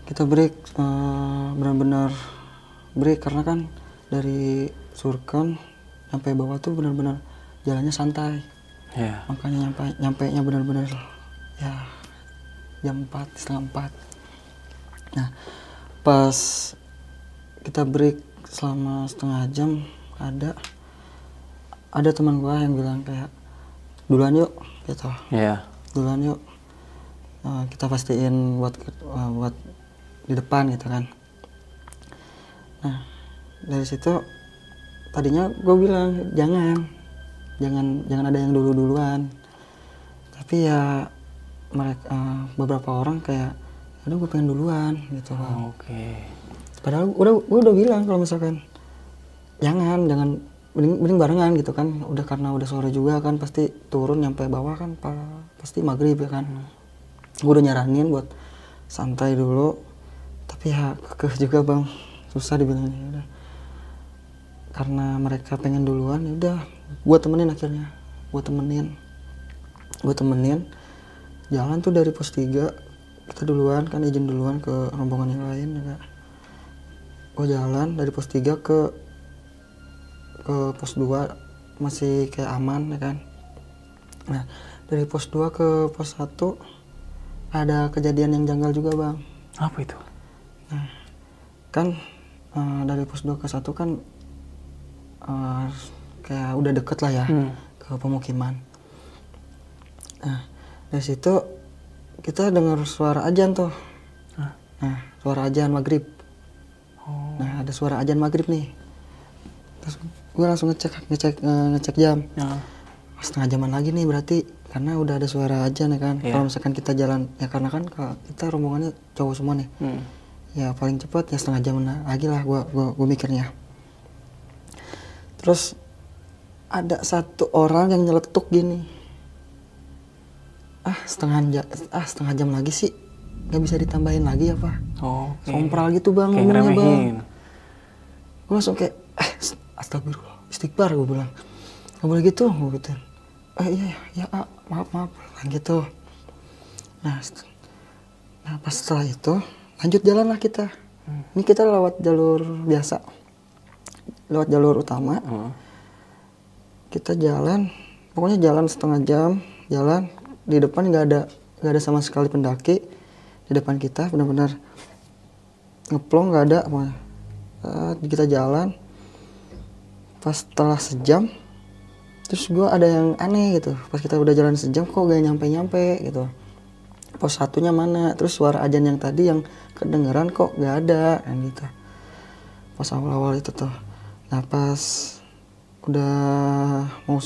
Kita break, eh, benar-benar break karena kan dari Surken sampai bawah tuh benar-benar jalannya santai. Iya. Makanya nyampe nyampe nya benar-benar ya jam 4, setengah 4. Nah, pas kita break selama setengah jam ada ada teman gua yang bilang kayak duluan yuk gitu Iya. duluan yuk Eh, kita pastiin buat eh, buat di depan gitu kan. Nah dari situ tadinya gue bilang jangan jangan jangan ada yang dulu duluan tapi ya mereka eh, beberapa orang kayak udah gue pengen duluan gitu. Loh Oke. padahal udah gue udah bilang kalau misalkan jangan jangan mending, mending barengan gitu kan. Udah karena udah sore juga kan pasti turun nyampe bawah kan pa- pasti maghrib ya kan. Gue udah nyaranin buat santai dulu tapi ya kekeh juga bang. Susah dibilangnya ya udah. Karena mereka pengen duluan ya udah. Gue temenin akhirnya. Gue temenin. Gue temenin. Jalan tuh dari pos 3 kita duluan kan izin duluan ke rombongan yang lain ya gue jalan dari pos 3 ke ke pos 2 masih kayak aman ya kan. Nah dari pos 2 ke pos 1 ada kejadian yang janggal juga bang. Apa itu? Kan eh, dari pos 2 ke 1 kan eh, kayak udah deket lah ya Hmm. ke pemukiman nah dari situ kita dengar suara ajan tuh Hah? nah suara ajan maghrib Oh. nah ada suara ajan maghrib nih terus gue langsung ngecek ngecek eh, ngecek jam Ya. setengah jaman lagi nih berarti karena udah ada suara ajan ya kan Iya. kalau misalkan kita jalan ya karena kan ka- kita rombongannya cowok semua nih Hmm. Ya paling cepat ya setengah jam lagi lah gua gua, gua mikirnya. Terus ada satu orang yang nyeletuk gini. Ah setengah jam ah setengah jam lagi sih. Nggak bisa ditambahin lagi apa Oh, oke. sompral gitu bang Kayak ngomongnya bang. gue langsung kayak eh astagfirullah istighfar gue bilang. Nggak boleh gitu gue gitu eh iya ya ah, maaf maaf. Gitu. Nah, nah pas setelah itu lanjut jalan lah kita ini kita lewat jalur biasa. Lewat jalur utama. Hmm. kita jalan pokoknya jalan setengah jam jalan. Di depan nggak ada nggak ada sama sekali pendaki. Di depan kita benar-benar ngeplong nggak ada. Eh, kita jalan. Pas setelah sejam terus gua ada yang aneh gitu. Pas kita udah jalan sejam kok gak nyampe nyampe gitu pos satunya mana? Terus suara ajan yang tadi yang kedengeran kok gak ada. Yang gitu. Pas awal-awal itu tuh. Nah pas udah mau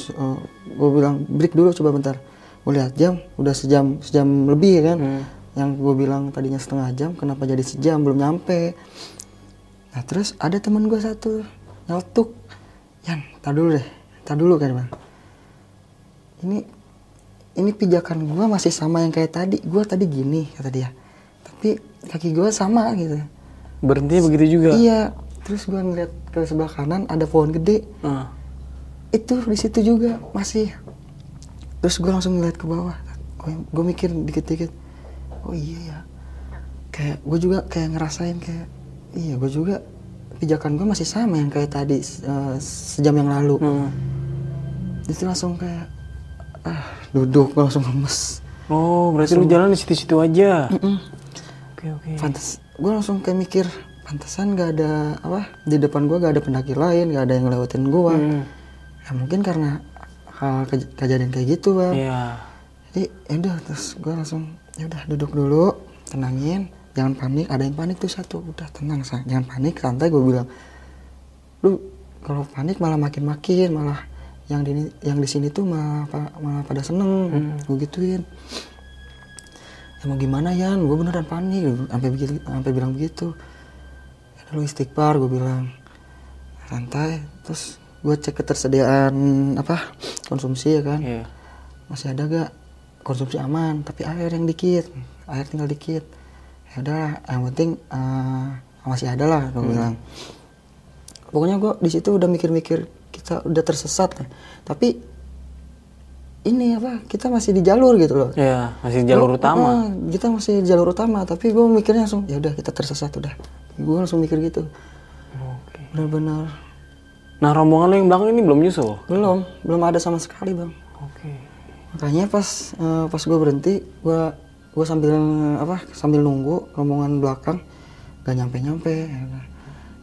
gue bilang break dulu coba bentar. Gue lihat jam udah sejam sejam lebih ya kan? Hmm. yang gue bilang tadinya setengah jam kenapa jadi sejam? Belum nyampe. Nah terus ada teman gue satu nyeletuk. Yan tar dulu deh tar dulu kan bang ini ini pijakan gue masih sama yang kayak tadi. Gue tadi gini kata dia. Tapi kaki gue sama gitu. Berhentinya begitu juga. iya. Terus gue ngeliat ke sebelah kanan ada pohon gede. Ah. itu di situ juga masih. Terus gue langsung ngeliat ke bawah. Gue mikir dikit-dikit. Oh iya ya. Kayak gue juga kayak ngerasain kayak iya gue juga pijakan gue masih sama yang kayak tadi eh, sejam yang lalu. Hmm. itu langsung kayak ah duduk langsung lemes Oh, berarti lu jalan di situ-situ aja. Oke, oke. pantas gue langsung kayak mikir pantesan gak ada apa di depan gue gak ada pendaki lain gak ada yang ngelewatin gue Hmm. ya mungkin karena hal kej- kejadian kayak gitu bang Iya. jadi ya udah terus gue langsung ya udah duduk dulu tenangin jangan panik ada yang panik tuh satu udah tenang Sa. jangan panik santai gue bilang lu kalau panik malah makin makin malah yang di yang di sini tuh malah malah pada seneng. Gue gituin. Ya mau gimana ya gue beneran panik. Sampai begitu sampai bilang begitu. Ya lu istighfar gue bilang. Santai. Terus gue cek ketersediaan apa konsumsi ya kan? Iya. masih ada gak? Konsumsi aman tapi air yang dikit. Air tinggal dikit. Ya udah yang penting eh, masih ada lah gue bilang. Pokoknya gue di situ udah mikir-mikir kita udah tersesat nih. tapi ini apa kita masih di jalur gitu loh Iya, masih jalur Oh, utama. ah, kita masih di jalur utama tapi gue mikirnya langsung ya udah kita tersesat udah gue langsung mikir gitu Oke. benar-benar Nah, rombongan lu yang belakang ini belum nyusul. belum belum ada sama sekali bang Oke. makanya pas eh, pas gue berhenti gue gue sambil apa sambil nunggu rombongan belakang gak nyampe nyampe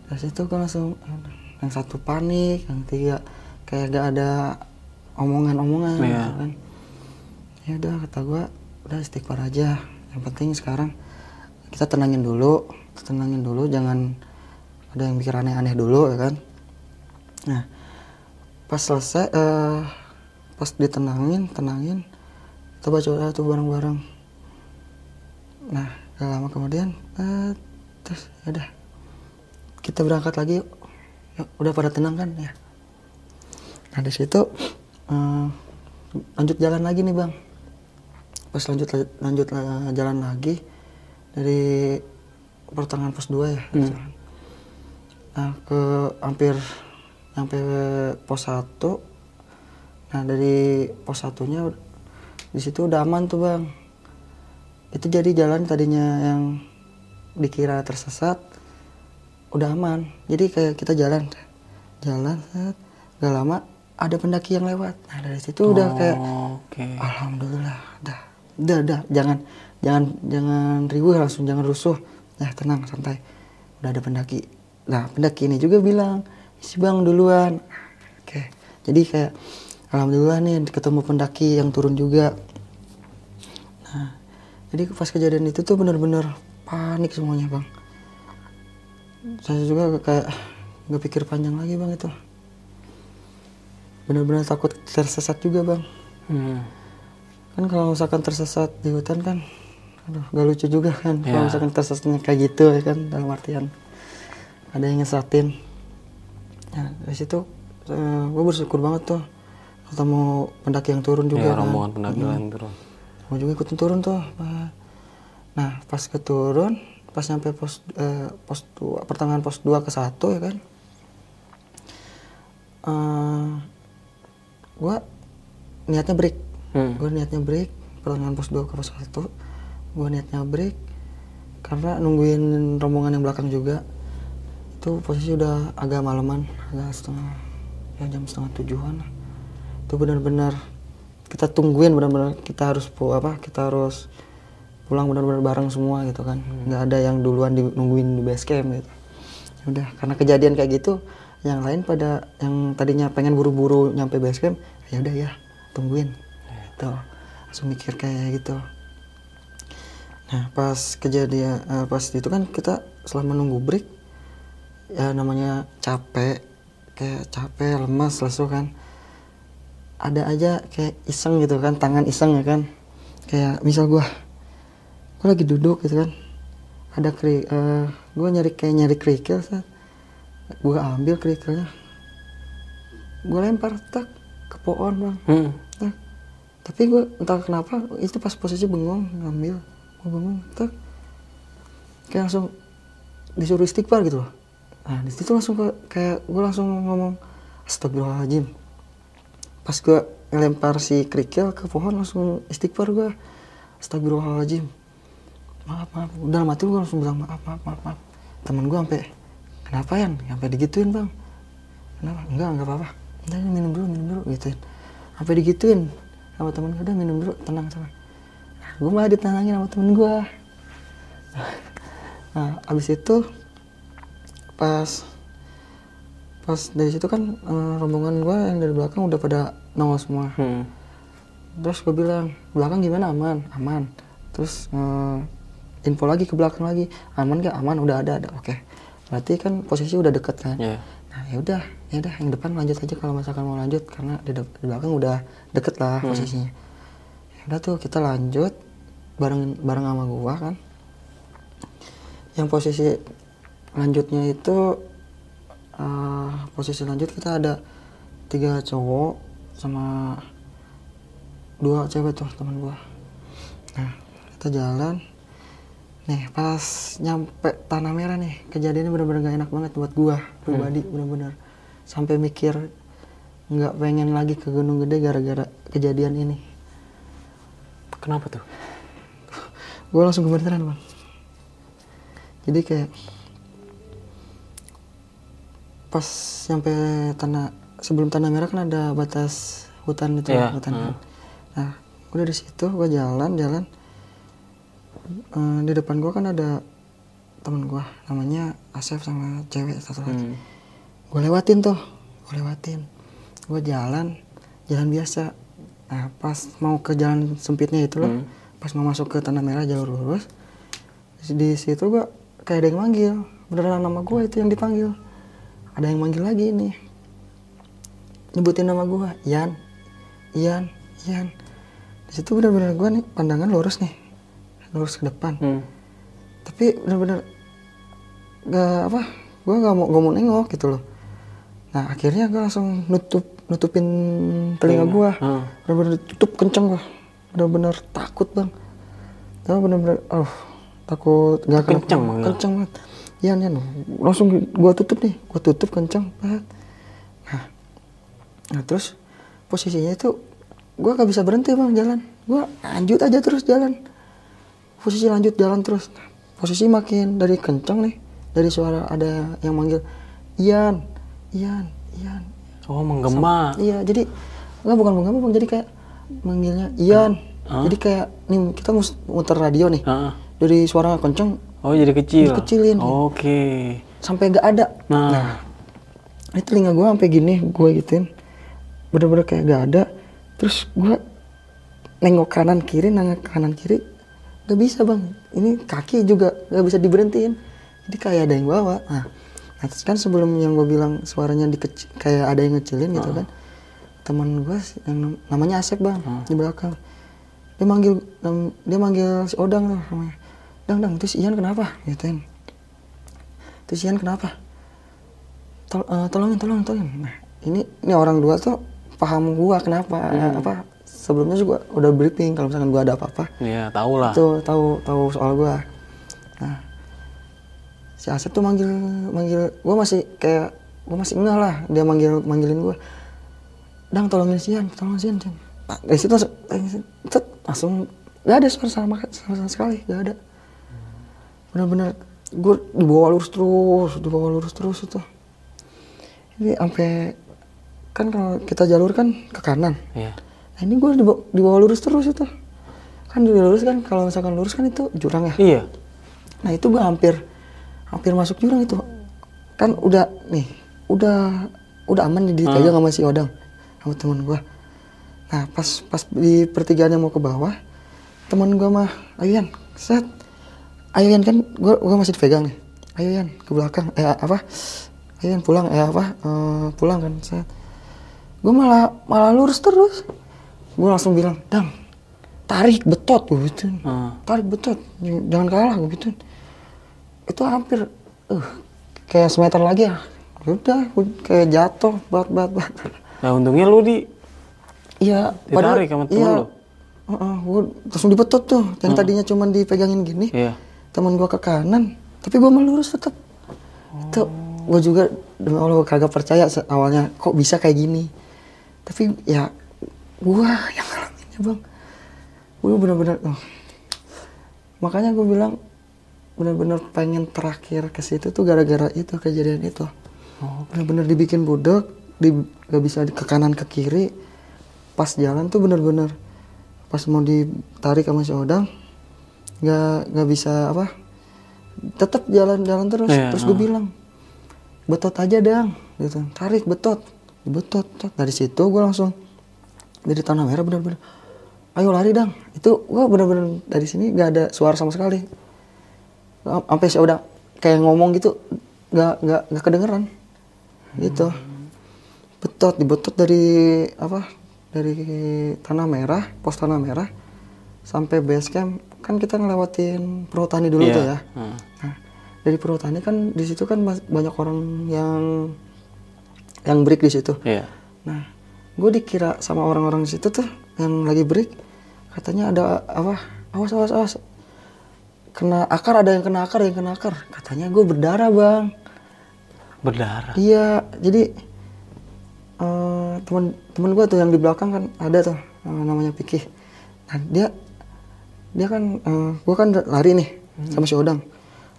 dari situ gue langsung yang satu panik yang tiga kayak gak ada omongan-omongan Iya. gitu kan ya udah kata gue udah istighfar aja yang penting sekarang kita tenangin dulu kita tenangin dulu jangan ada yang mikir aneh-aneh dulu ya kan nah pas selesai eh, pas ditenangin tenangin kita baca doa tuh bareng-bareng nah gak lama kemudian eh, terus ya udah kita berangkat lagi yuk. Yuk, udah pada tenang kan? Ya. Nah di situ eh, lanjut jalan lagi nih bang. Pas lanjut lanjut eh, jalan lagi dari pertengahan pos 2 ya nah ke hampir sampai pos 1 nah dari pos satunya di situ udah aman tuh bang. Itu jadi jalan tadinya yang dikira tersesat udah aman. Jadi kayak kita jalan jalan gak lama ada pendaki yang lewat. Nah dari situ udah kayak Oke. alhamdulillah dah. Udah udah. Jangan jangan jangan riuh langsung jangan rusuh. Ya tenang santai. Udah ada pendaki. Nah pendaki ini juga bilang si bang duluan. Oke. Jadi kayak alhamdulillah nih ketemu pendaki yang turun juga. Nah jadi pas kejadian itu tuh bener-bener panik semuanya bang saya juga kayak nggak pikir panjang lagi bang itu benar-benar takut tersesat juga bang Hmm. kan kalau misalkan tersesat di hutan kan aduh gak lucu juga kan Ya. kalau misalkan tersesatnya kayak gitu ya kan dalam artian ada yang ngesatin ya dari situ gue bersyukur banget tuh ketemu pendaki yang turun juga Ya, kan. rombongan pendaki lain turun. gue juga ikutin turun tuh nah pas ke turun pas nyampe pos eh, pos dua pertengahan pos 2 ke satu ya kan? Eh gue niatnya break. Hmm. gue niatnya break pertengahan pos 2 ke pos 1 gue niatnya break karena nungguin rombongan yang belakang juga. Itu posisi udah agak malaman agak setengah ya jam setengah tujuan itu benar-benar kita tungguin benar-benar kita harus apa kita harus pulang benar-benar bareng semua gitu kan. Nggak ada yang duluan di, nungguin di base camp gitu. Ya udah karena kejadian kayak gitu yang lain pada yang tadinya pengen buru-buru nyampe base camp ya udah ya tungguin. Gitu. Langsung mikir kayak gitu. Nah pas kejadian eh, pas itu kan kita selama nunggu break ya namanya capek kayak capek lemas lesu kan. Ada aja kayak iseng gitu kan tangan iseng ya kan. Kayak misal gua gua lagi duduk gitu kan. Ada kri eh, gua nyari kayak nyari kerikil saat gua ambil kerikilnya. Gua lempar tak ke pohon bang. Hmm. tak. Tapi gua entah kenapa itu pas posisi bengong ngambil. Gua bengong tak. Kayak langsung disuruh istighfar gitu loh. Nah di situ langsung ke- kayak gue langsung ngomong astagfirullahaladzim. Pas gue ngelempar si kerikil ke pohon langsung istighfar gue astagfirullahaladzim maaf maaf. Udah mati gue langsung bilang maaf maaf maaf, maaf. temen gue sampai kenapa yan? Sampai digituin bang. Kenapa? Enggak enggak apa-apa. Udah minum dulu minum dulu gituin. Sampai digituin sama temen gue udah minum dulu tenang tenang. Nah, gue malah ditenangin sama temen gue nah abis itu pas pas dari situ kan eh, rombongan gue yang dari belakang udah pada nongol semua. Hmm. terus gue bilang belakang gimana? Aman aman. Terus eh, info lagi ke belakang lagi. Aman gak aman udah ada ada. Oke. Berarti kan posisi udah deket kan? Ya. nah ya udah ya udah yang depan lanjut aja kalau misalkan mau lanjut karena di, de- di belakang udah deket lah posisinya. Ya udah tuh kita lanjut bareng bareng sama gua kan. Yang posisi lanjutnya itu eh, posisi lanjut kita ada tiga cowok sama dua cewek tuh teman gua. Nah kita jalan nih pas nyampe tanah merah nih kejadiannya bener-bener gak enak banget buat gua pribadi bener-bener. Sampai mikir nggak pengen lagi ke Gunung Gede gara-gara kejadian ini. Kenapa tuh? gue langsung gemeteran bang. Jadi kayak pas sampai tanah sebelum tanah merah kan ada batas hutan itu Iya, hutan. hmm. nah udah di situ gue jalan jalan Eh, di depan gue kan ada temen gue namanya Asep sama cewek satu lagi. Hmm. gue lewatin tuh gue lewatin. Gue jalan jalan biasa. Nah pas mau ke jalan sempitnya itu loh Hmm. pas mau masuk ke tanah merah jalur lurus di situ gue kayak ada yang manggil. Beneran nama gue itu yang dipanggil. Ada yang manggil lagi nih nyebutin nama gue Ian. Ian Ian. Di situ bener-bener gue nih pandangan lurus nih lurus ke depan. Hmm. tapi bener-bener gak apa gue gak mau gak mau nengok gitu loh. Nah akhirnya gue langsung nutup nutupin telinga gue Hmm. bener-bener tutup kenceng gue bener-bener takut bang. Tapi bener-bener oh takut gak Kenceng banget. kenceng banget. Iya iya langsung gue tutup nih gue tutup kenceng banget. Nah nah terus posisinya itu gue gak bisa berhenti bang jalan. Gue lanjut aja terus jalan posisi lanjut jalan terus. Nah, posisi makin dari kenceng nih dari suara ada yang manggil Ian Ian Ian. Oh, menggema. iya jadi enggak bukan menggema bang. Jadi kayak manggilnya Ian. Jadi kayak nih kita mus- muter radio nih. Heeh. dari suara nggak kenceng Oh, jadi kecil. Dikecilin. Oke. sampai nggak ada. Nah, ini telinga gue sampai gini gue gituin. Bener-bener kayak gak ada. Terus gue nengok kanan kiri nengok kanan kiri gak bisa bang. Ini kaki juga gak bisa diberhentiin. Jadi kayak ada yang bawa. Nah, nah terus kan sebelum yang gue bilang suaranya dikecil kayak ada yang ngecilin gitu kan teman gue sih, yang nam- namanya Asep bang di belakang. Dia manggil dia manggil si Odang tuh namanya. Dang dang terus Ian kenapa? Gituin terus Ian kenapa? Tol- eh, tolongin tolongin tolongin. Nah ini ini orang dua tuh paham gua kenapa apa sebelumnya juga udah briefing kalau misalkan gua ada apa-apa. Ya tahu lah. tuh tahu tahu soal gua. Nah si Asep tuh manggil manggil gua masih kayak gua masih enggak lah dia manggil manggilin gua. Dang tolongin Sian tolongin Sian Sian. Nah, dari situ langsung tet, langsung gak ada suara sama, sama, sama sekali gak ada. Bener-bener gue dibawa lurus terus dibawa lurus terus itu. Ini sampai kan kalau kita jalur kan ke kanan. Iya. Nah ini gue dibawa, dibawa lurus terus itu. Kan di lurus kan kalau misalkan lurus kan itu jurang ya? Iya. nah itu gue hampir hampir masuk jurang itu. Kan udah nih udah udah aman nih dipegang sama si Odang sama teman gue nah pas pas di pertigaan yang mau ke bawah teman gue mah ayo Yan set. Ayo Yan kan gue gua masih dipegang nih. Ayo Yan ke belakang. Eh apa? Ayo Yan pulang. Eh apa? Eh, pulang kan set. Gue malah malah lurus terus gue langsung bilang dang tarik betot gue gituin Hmm. tarik betot jangan kalah gue gituin itu hampir uh, kayak semeter lagi ya. Udah gua kayak jatuh bat bat bat. Nah, untungnya lu di. Iya Ditarik sama temen iya, lu? Heeh, gua langsung dibetot tuh. Yang tadinya cuma dipegangin gini Iya. teman gua ke kanan tapi gua melurus tetap itu gua juga demi Allah kagak percaya awalnya kok bisa kayak gini? Tapi ya gua yang ngalaminnya bang. Gua bener-bener oh. makanya gua bilang bener-bener pengen terakhir ke situ tuh gara-gara itu kejadian itu. Bener-bener dibikin budak di gak bisa di- ke kanan ke kiri. Pas jalan tuh bener-bener pas mau ditarik sama si Odang nggak nggak bisa apa tetap jalan-jalan terus. Iya, terus gue bilang betot aja dang gitu. Tarik betot. Betot dari situ gue langsung dari tanah merah bener-bener. Ayo lari dang. Itu gue bener-bener dari sini nggak ada suara sama sekali. Am- sampai si Odang kayak ngomong gitu nggak nggak nggak kedengeran. Gitu. Betot dibetot dari apa dari tanah merah pos tanah merah sampai base camp. Kan kita ngelewatin perhutani dulu Iya. tuh ya. Hmm. nah dari perhutani kan di situ kan banyak orang yang yang break di situ. Iya. nah gue dikira sama orang-orang di situ tuh yang lagi break katanya ada apa awas awas awas kena akar ada yang kena akar ada yang kena akar katanya gue berdarah bang Berdarah. Iya, jadi eh, teman teman gue tuh yang di belakang kan ada tuh eh, namanya Piki. Nah dia dia kan eh, gue kan lari nih sama si Odang,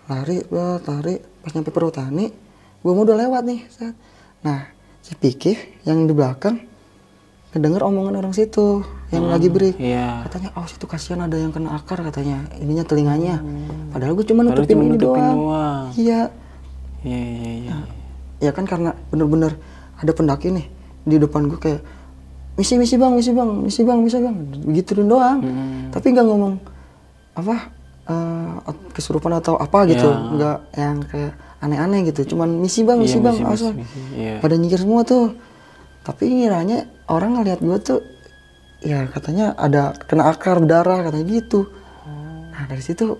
lari gua lari pas nyampe perhutani, gue mau udah lewat nih. Nah si Piki yang di belakang ngedenger omongan orang situ yang lagi break. Iya. Katanya, oh situ kasihan ada yang kena akar katanya, ininya telinganya. Padahal gue cuma nutupin cuma ini nutupin doang. doang. Iya, Iya, iya, iya. ya kan karena bener-bener ada pendaki nih di depan gue kayak misi misi bang misi bang misi bang misi bang begituin doang Hmm. tapi nggak ngomong apa eh, kesurupan atau apa gitu Ya. nggak yang kayak aneh-aneh gitu cuman misi bang misi Iya, bang misi, misi, misi. Iya. pada nyikir semua tuh tapi ngiranya orang ngeliat gue tuh ya katanya ada kena akar berdarah katanya gitu. Nah dari situ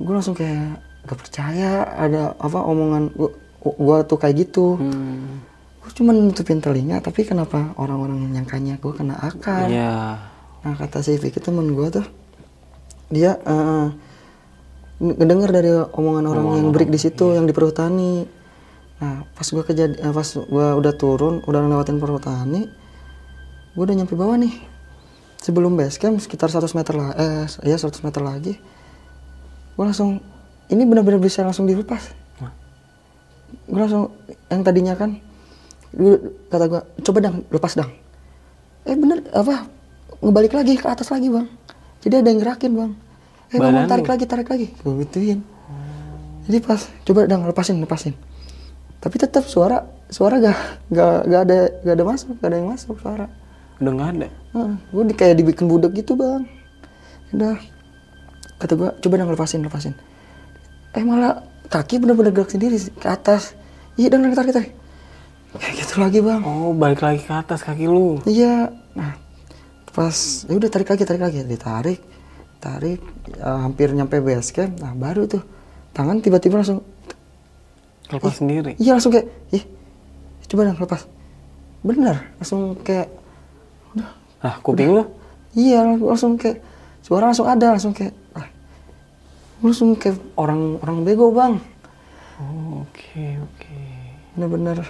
gue langsung kayak gak percaya ada apa omongan gua, gua tuh kayak gitu. Hmm. gue cuma nutupin telinga tapi kenapa orang-orang nyangkanya gue kena akar? Iya. nah kata si Vicky temen gue tuh dia eh, ngedenger dari omongan orang yang break di situ yang di perhutani. Nah pas gue kejadian pas gue udah turun udah ngelewatin perhutani gue udah nyampe bawah nih. Sebelum base camp sekitar 100 meter lah eh ya 100 meter lagi. Gue langsung ini benar-benar bisa langsung dilepas. Gue langsung yang tadinya kan kata gue coba dang lepas dang. Eh bener apa ngebalik lagi ke atas lagi bang. Jadi ada yang gerakin bang. Eh bang, Badan tarik lu? lagi tarik lagi. Gue gituin. Jadi pas coba dang lepasin lepasin. Tapi tetap suara suara gak gak gak ada gak ada masuk gak ada yang masuk suara Udah nggak ada. gue di, kayak dibikin budak gitu bang. Udah. Kata gue coba dong lepasin lepasin. Eh malah kaki bener-bener gerak sendiri ke atas. Iya dan tarik tarik. Kayak gitu lagi bang. Oh, balik lagi ke atas kaki lu. iya. Nah pas ya udah tarik lagi tarik lagi. Ditarik tarik ya, hampir nyampe base camp. Nah baru tuh tangan tiba-tiba langsung Lepas sendiri. iya langsung kayak ih coba dong lepas. Bener langsung kayak Nah, kuping lu? Iya lang- langsung kayak suara langsung ada langsung kayak ah, langsung kayak orang orang bego bang. Oh, Oke, oke. bener-bener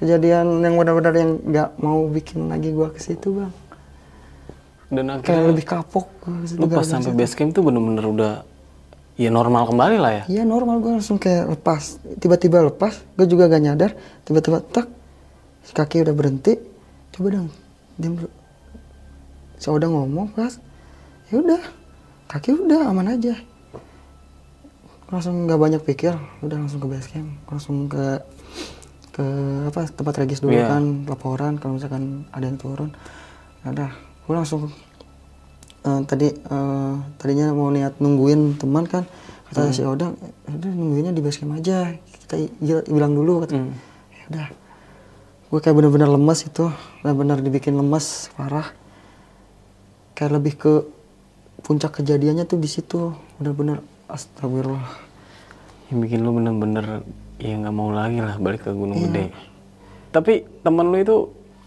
kejadian yang benar-benar yang nggak mau bikin lagi gua ke situ bang. Dan kayak akhirnya lebih kapok lu pas sampai base camp tuh bener-bener udah ya normal kembali lah ya. iya normal. Gua langsung kayak lepas. Tiba-tiba lepas gua juga gak nyadar. Tiba-tiba tak kaki udah berhenti. Coba dong diam dulu saya udah ngomong pas ya udah kaki udah aman aja. Langsung nggak banyak pikir udah langsung ke base camp langsung ke ke apa tempat regis dulu Iya. kan laporan kalau misalkan ada yang turun. Ada gue langsung eh, tadi eh, tadinya mau niat nungguin teman kan kata si Odang udah nungguinnya di base camp aja kita bilang dulu kata Hmm. ya udah gue kayak bener-bener lemes itu bener-bener dibikin lemes parah kayak lebih ke puncak kejadiannya tuh di situ bener-bener astagfirullah Yang bikin lu bener-bener ya nggak mau lagi lah balik ke Gunung Iya. Gede. Tapi temen lu itu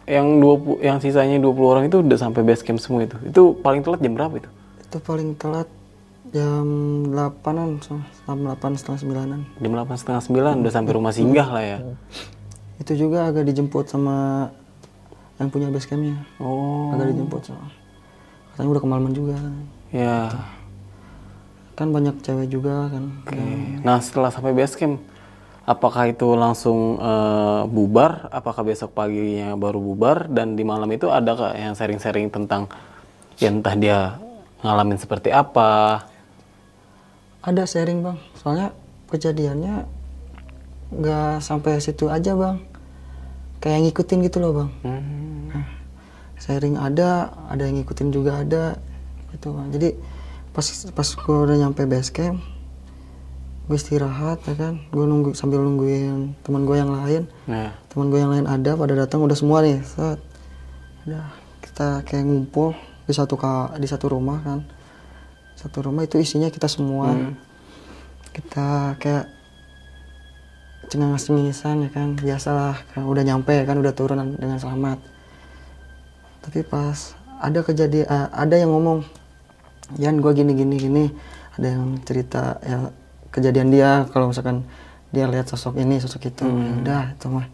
yang 20 yang sisanya 20 orang itu udah sampai base camp semua itu. Itu paling telat jam berapa itu? itu paling telat jam 8an jam 8 setengah 9an Jam 8 setengah 9 udah sampai rumah singgah lah ya. itu juga agak dijemput sama yang punya base campnya Oh, agak dijemput so. Katanya udah kemalaman juga ya. kan banyak cewek juga kan Oke. Nah setelah sampai base camp, apakah itu langsung eh, bubar? Apakah besok paginya baru bubar? Dan di malam itu ada kak yang sharing-sharing tentang ya entah dia ngalamin seperti apa? ada sharing bang soalnya kejadiannya nggak sampai situ aja bang kayak ngikutin gitu loh bang Hmm. Sharing ada ada yang ngikutin juga ada gitu bang jadi pas pas gue udah nyampe base camp gue istirahat ya kan. Gue nunggu sambil nungguin teman gue yang lain. Nah, teman gue yang lain ada pada datang udah semua nih set. Udah kita kayak ngumpul di satu ka, di satu rumah kan. Satu rumah itu isinya kita semua. Kita kayak cengang cengisan ya kan. Biasalah kan udah nyampe kan udah turun dengan selamat tapi pas ada kejadian eh, ada yang ngomong Yan gue gini gini gini. Ada yang cerita ya kejadian dia kalau misalkan dia lihat sosok ini sosok itu ya udah itu mah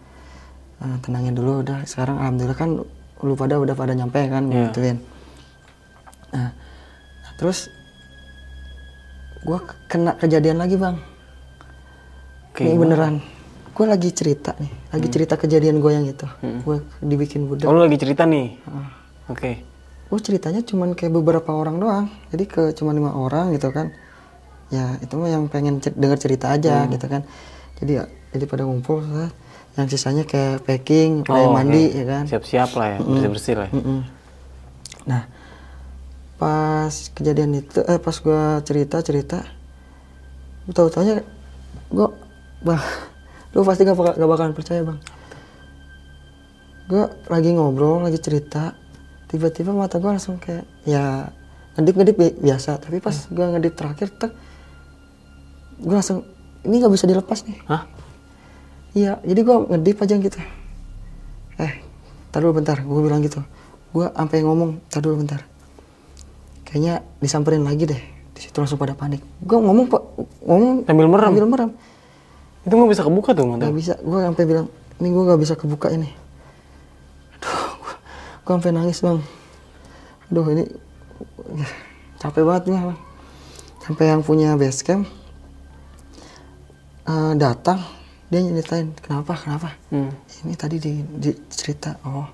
eh, tenangin dulu udah. Sekarang alhamdulillah kan lu pada udah pada nyampe kan Iya. gituin nah, nah, terus gue kena kejadian lagi bang. Kayak ini beneran gue lagi cerita nih lagi cerita kejadian gue yang itu gue dibikin budak oh lu lagi cerita nih? Oke. gue ceritanya cuman kayak beberapa orang doang jadi ke cuma lima orang gitu kan ya itu mah yang pengen cer- denger cerita aja Hmm. gitu kan jadi ya jadi pada ngumpul set. yang sisanya kayak packing kayak Oh, mandi oke. ya kan Siap-siap lah ya, bersih-bersih lah. ya. Mm-mm. nah pas kejadian itu eh, pas gue cerita cerita tahu taunya gue bang lu pasti gak, bakal- gak bakalan percaya bang gue lagi ngobrol lagi cerita tiba-tiba mata gue langsung kayak ya ngedip ngedip bi- biasa tapi pas gue ngedip terakhir tek gue langsung ini nggak bisa dilepas nih Hah? Iya, jadi gua ngedip aja gitu. Eh, tar dulu bentar, gue bilang gitu. Gua sampai ngomong, tar dulu bentar. Kayaknya disamperin lagi deh. Di situ langsung pada panik. Gua ngomong pak, ngomong Sambil merem? sambil merem. Itu nggak bisa kebuka tuh mata. Gak bisa, gua sampai bilang, ini gua gak bisa kebuka ini. Aduh, gua sampai nangis bang. Aduh ini capek banget nih bang. sampai yang punya base camp eh, datang dia nyeritain kenapa kenapa Hmm. ini tadi di, di cerita oh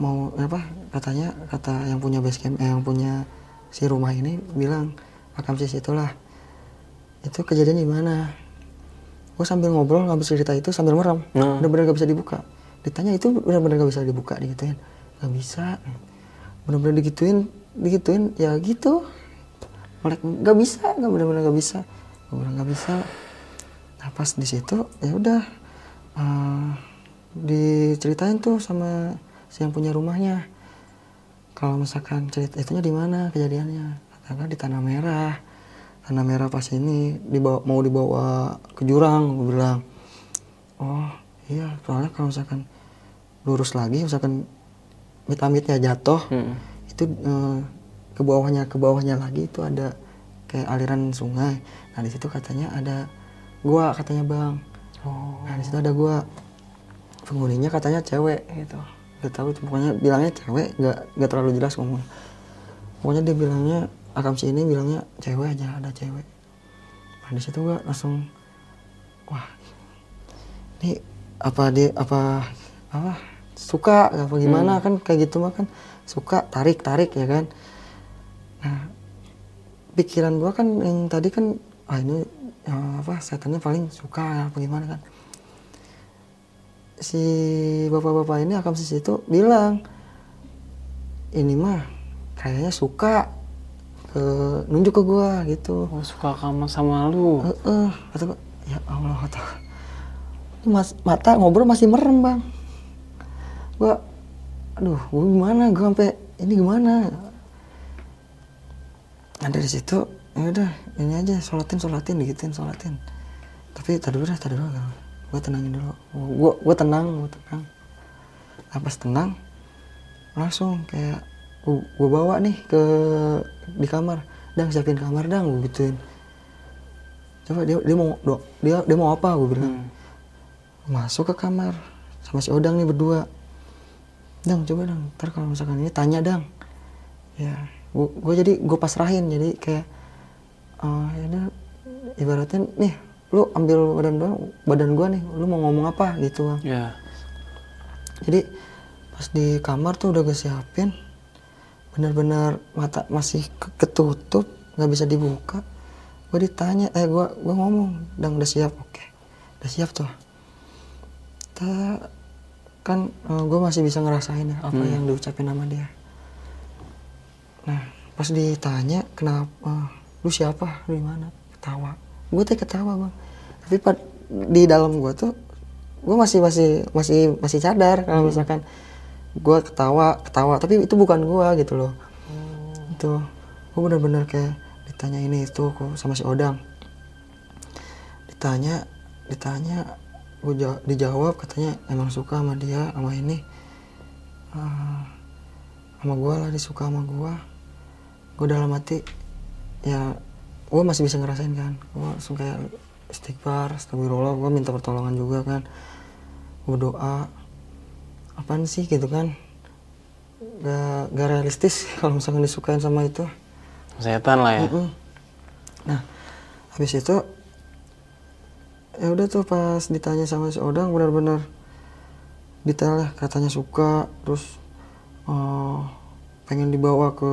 mau apa katanya kata yang punya base camp eh, yang punya si rumah ini bilang akam sis itulah itu kejadian di mana gue sambil ngobrol ngambil cerita itu sambil merem. Hmm. bener-bener gak bisa dibuka. Ditanya itu bener-bener gak bisa dibuka digituin. Gak bisa. Bener-bener digituin digituin ya gitu. Melek nggak bisa nggak bener-bener nggak bisa. Gue bilang nggak bisa. Nah pas di situ ya udah eh, diceritain tuh sama si yang punya rumahnya. Kalau misalkan cerita itunya di mana kejadiannya? Katakan di tanah merah tanah merah pas ini dibawa mau dibawa ke jurang gue bilang oh iya soalnya kalau misalkan lurus lagi misalkan mit-amitnya jatuh Hmm. itu eh, ke bawahnya ke bawahnya lagi itu ada kayak aliran sungai. Nah di situ katanya ada gua katanya bang. Oh. nah di situ ada gua. Penghuninya katanya cewek. Gitu. Gak tahu pokoknya bilangnya cewek nggak nggak terlalu jelas ngomong pokoknya dia bilangnya akam si ini bilangnya cewek aja ada cewek. Nah di situ gua langsung wah ini apa dia apa apa suka apa gimana? Kan kayak gitu mah kan suka tarik tarik ya kan? Nah pikiran gua kan yang tadi kan ah ini ya, apa setannya paling suka apa gimana? Kan. Si bapak-bapak ini akam sis itu bilang ini mah kayaknya suka ke nunjuk ke gua gitu Oh, suka kamu sama lu. Heeh, kata gua, ya Allah kata mas, mata ngobrol masih merem bang. Gua, aduh, gua gimana? Gua sampai ini gimana? Nah dari situ, ya udah ini aja sholatin sholatin digituin sholatin. Tapi tadi dulu dah, tadi dulu. Gue tenangin dulu. Gua, gua tenang, gua tenang. Nah, pas tenang, langsung kayak gua bawa nih ke di kamar. Dang siapin kamar dang, gua gituin. Coba dia dia mau do, dia dia mau apa? Gue bilang. Masuk ke kamar sama si Odang nih berdua. Dang coba dang ntar kalau misalkan ini tanya dang. Ya gue jadi gue pasrahin. Jadi kayak oh ya udah ibaratnya nih lu ambil badan gua badan gua nih lu mau ngomong apa? Gitu bang. Ya. jadi pas di kamar tuh udah gue siapin bener-bener mata masih ke- ketutup nggak bisa dibuka. Gue ditanya eh gue gue ngomong dang udah siap? Oke udah siap tuh. Ta, kan gue masih bisa ngerasain ya apa yang diucapin sama dia. Nah pas ditanya kenapa? Lu siapa? Lu di mana? Ketawa. Gue teh ketawa bang. Tapi pad, di dalam gue tuh gue masih masih masih masih sadar kalau misalkan gue ketawa ketawa. Tapi itu bukan gue gitu loh. Itu gue bener-bener kayak ditanya ini itu kok sama si Odang. Ditanya ditanya gue dijawab katanya emang suka sama dia sama ini. Ah, sama gue lah disuka sama gue gue dalam hati ya gue masih bisa ngerasain kan. Gue langsung kayak istighfar astagfirullah gue minta pertolongan juga kan. Gue doa apaan sih gitu kan gak, gak realistis kalau misalkan disukain sama itu Setan lah ya. Mm-mm. Nah, habis itu ya udah tuh pas ditanya sama si Odang benar-benar detail lah katanya suka terus eh, pengen dibawa ke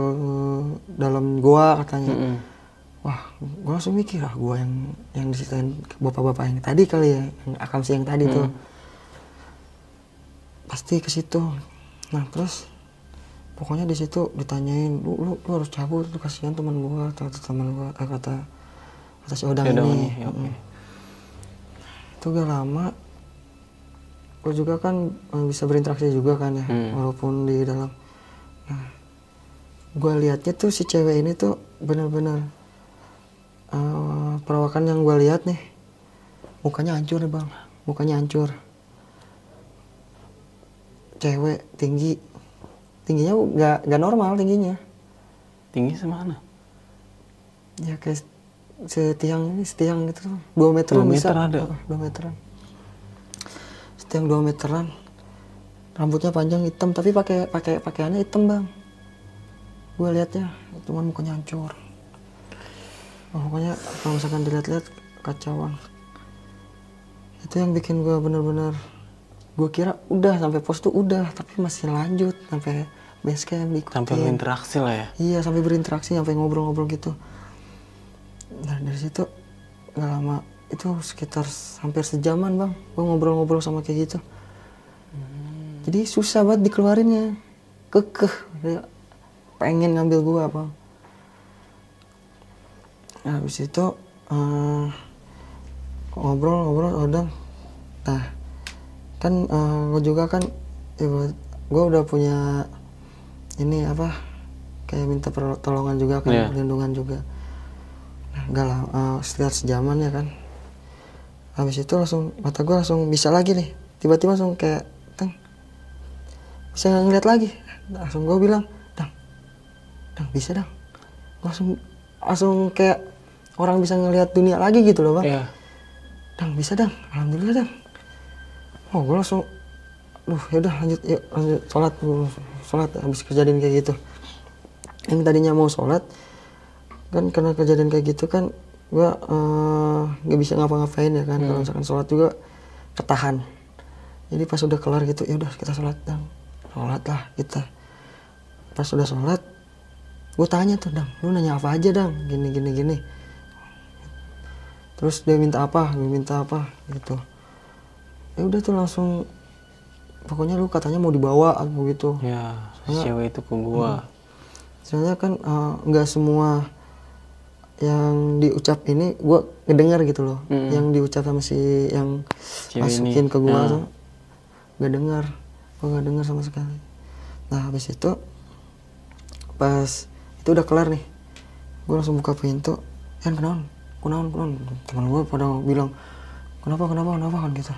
dalam goa katanya. Mm-mm. Wah, gua langsung mikir ah gua yang yang diceritain ke bapak-bapak yang tadi kali ya, yang akam si yang tadi tuh. Pasti ke situ. Nah, terus pokoknya di situ ditanyain lu, lu, lu harus cabut tuh kasihan teman gua kata teman gua eh, kata kata si Odang ini. ya. Mm-mm. Itu gak lama gua juga kan eh, bisa berinteraksi juga kan ya Hmm. walaupun di dalam nah gua lihatnya tuh si cewek ini tuh bener-bener eh, perawakan yang gua lihat nih mukanya hancur nih bang mukanya hancur cewek tinggi. Tingginya nggak nggak normal tingginya. Tinggi semana? ya kayak setiang ini setiang gitu. Dua meteran Dua bisa. meter ada? Heeh, dua meteran. Setiang dua meteran. Rambutnya panjang hitam tapi pakai pakai pakaiannya hitam bang. Gue liatnya cuman mukanya hancur. Oh, pokoknya kalau misalkan dilihat-lihat kacau bang. Itu yang bikin gue bener-bener gue kira udah sampai pos tuh udah tapi masih lanjut sampai base camp diikutin. Sampai berinteraksi lah ya. iya sampai berinteraksi sampai ngobrol-ngobrol gitu. Nah dari situ nggak lama itu sekitar hampir sejaman bang gue ngobrol-ngobrol sama kayak gitu. Jadi susah banget dikeluarinnya. Kekeh pengen ngambil gua bang. Nah, habis itu eh, ngobrol-ngobrol udah. Nah kan gue juga kan gue udah punya ini apa kayak minta pertolongan juga kan Iya. perlindungan juga. Nah, enggak lah eh, setelah sejaman ya kan. Habis itu langsung mata gue langsung bisa lagi nih. Tiba-tiba langsung kayak teng bisa ngeliat lagi? Langsung gue bilang dang dang bisa dang langsung langsung kayak orang bisa ngelihat dunia lagi gitu loh bang. Iya. dang bisa dang alhamdulillah dang oh gue langsung duh yaudah lanjut yuk lanjut sholat. Sholat habis kejadian kayak gitu. Yang tadinya mau sholat kan karena kejadian kayak gitu kan gue nggak bisa ngapa-ngapain ya kan kalau misalkan sholat juga ketahan. Jadi pas udah kelar gitu ya udah kita sholat dang. Sholat lah kita. Pas udah sholat gue tanya tuh dang lu nanya apa aja dang? Gini gini gini. Terus dia minta apa gue minta apa gitu ya udah tuh langsung pokoknya lu katanya mau dibawa aku gitu. Ya, si cewek itu ke gua. sebenarnya kan eh, nggak semua yang diucap ini gue ngedengar gitu loh. Yang diucap sama si yang Cewek masukin ini, ke gue ya. tuh nggak dengar gue nggak dengar sama sekali. Nah habis itu pas itu udah kelar nih gue langsung buka pintu. Yan kenaon kenaon kenaon teman gue pada bilang kenapa kenapa kenapa? Kan gitu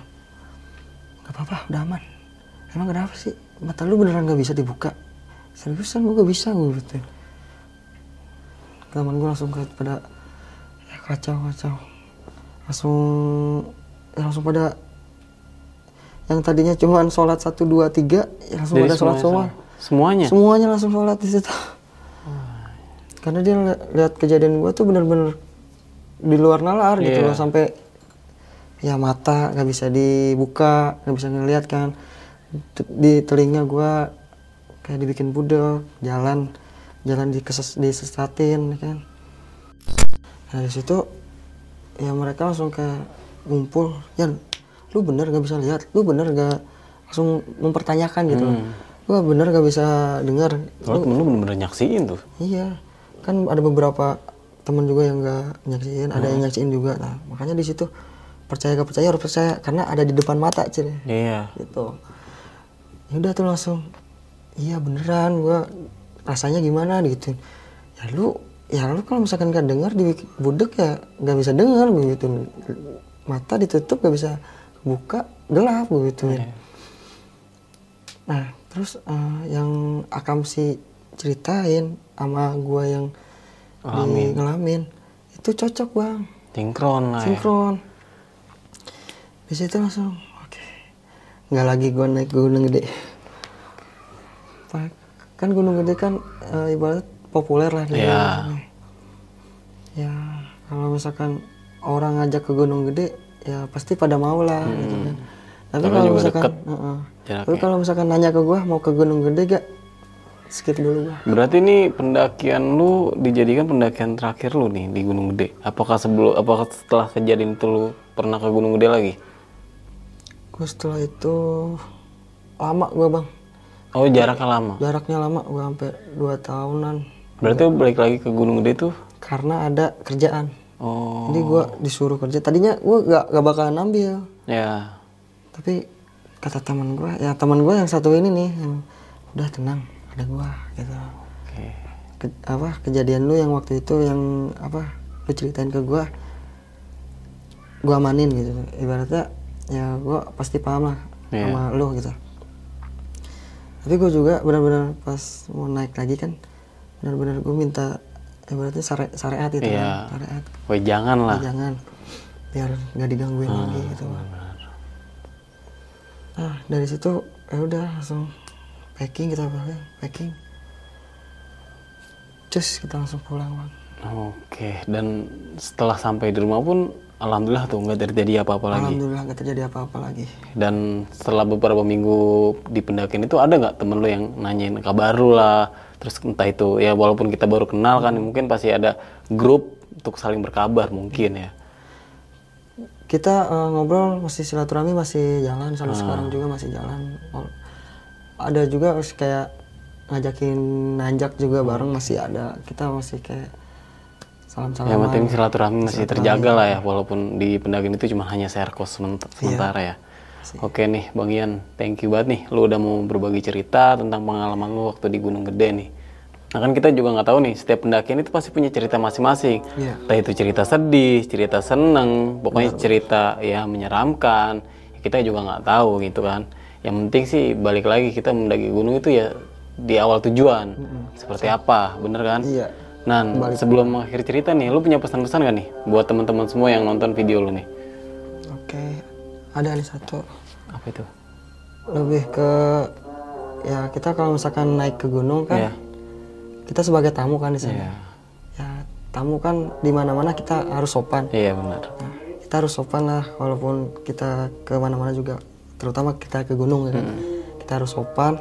nggak apa-apa udah aman. Emang kenapa sih? Mata lu beneran nggak bisa dibuka? Seriusan gue gak bisa gue gitu teman gue langsung kayak pada ya kacau kacau langsung ya langsung pada yang tadinya cuman sholat satu dua tiga ya langsung Jadi pada sholat semua Semuanya. semuanya langsung sholat di situ. Karena dia li- lihat kejadian gue tuh bener-bener di luar nalar gitu Iya. loh sampai ya mata nggak bisa dibuka nggak bisa ngeliat kan. Di telinga gue kayak dibikin budek jalan jalan dikeses disesatin ya kan. Nah dari situ ya mereka langsung kayak ngumpul ya lu bener gak bisa lihat? Lu bener gak langsung mempertanyakan gitu loh. Gua bener gak bisa dengar Soalnya temen lu bener-bener nyaksiin tuh. Iya, kan ada beberapa teman juga yang nggak nyaksiin, ada yang nyaksiin juga. Nah, makanya di situ percaya gak percaya harus percaya karena ada di depan mata, cil. Iya. Gitu. Ya udah tuh langsung, iya beneran, gua rasanya gimana gitu. Ya lu, ya lu kalau misalkan gak dengar di budek ya nggak bisa dengar begitu. Mata ditutup gak bisa buka, gelap begitu. Nah, terus eh, yang Akam si ceritain sama gua yang di ngalamin itu cocok bang, Sinkron lah ya. Di situ langsung, oke, nggak lagi gua naik gunung gede. Kan gunung gede kan eh, ibarat populer lah di daerah. Ya, kalau misalkan orang ngajak ke gunung gede, ya pasti pada mau lah gitu kan. Tapi kalau misalkan, deket Heeh. jaraknya. tapi kalau misalkan nanya ke gua mau ke gunung gede gak? Skip dulu gua. Berarti ini pendakian lu dijadikan pendakian terakhir lu nih di Gunung Gede. Apakah sebelum apakah setelah kejadian itu lu pernah ke Gunung Gede lagi? Gua setelah itu lama gua bang, Oh, jaraknya lama. jaraknya lama gua sampai dua tahunan Berarti lu balik lagi ke Gunung Gede tuh. karena ada kerjaan. Oh, Jadi gua disuruh kerja. Tadinya gua gak, gak bakalan ambil, ya. tapi kata teman gua, ya teman gua yang satu ini nih, yang udah tenang, ada gua gitu. Oke. Ke- apa kejadian lu yang waktu itu yang apa lu ceritain ke gua gua amanin gitu ibaratnya ya gua pasti paham lah Iya. sama lu gitu. Tapi gua juga benar-benar pas mau naik lagi kan benar-benar gua minta ibaratnya syari syariat gitu Iya. kan syariat Woi, jangan lah. jangan biar nggak digangguin Ah, lagi gitu. nah dari situ ya udah langsung packing kita pakai packing. Cus kita langsung pulang bang. Oke, dan setelah sampai di rumah pun alhamdulillah tuh nggak terjadi apa-apa lagi. Alhamdulillah nggak terjadi apa-apa lagi. Dan setelah beberapa minggu di pendakian itu ada nggak temen lu yang nanyain kabar lu lah, terus entah itu ya walaupun kita baru kenal kan mungkin pasti ada grup untuk saling berkabar mungkin ya. Kita eh, ngobrol masih silaturahmi masih jalan sampai sekarang juga masih jalan. Ada juga kayak ngajakin nanjak juga bareng masih ada. Kita masih kayak salam-salam. Yang penting silaturahmi masih terjaga lah ya walaupun di pendakian itu cuma hanya cost sement- sementara ya. Oke nih Bang Ian, thank you banget nih lu udah mau berbagi cerita tentang pengalaman lu waktu di Gunung Gede nih. Nah kan kita juga nggak tahu nih, setiap pendakian itu pasti punya cerita masing-masing. Iya. Entah itu cerita sedih, cerita seneng, pokoknya cerita ya menyeramkan. Kita juga nggak tahu gitu kan. Yang penting sih balik lagi kita mendaki gunung itu ya di awal tujuan. Seperti apa, bener kan? Iya. Nah, sebelum akhir cerita nih, lu punya pesan-pesan gak nih buat teman-teman semua yang nonton video lu nih? Oke. Ada nih satu. Apa itu? Lebih ke ya kita kalau misalkan naik ke gunung kan Iya. kita sebagai tamu kan di sana. Iya. Ya tamu kan di mana-mana kita harus sopan. Iya benar. Nah, kita harus sopan lah walaupun kita ke mana-mana juga terutama kita ke gunung ya kan kita harus sopan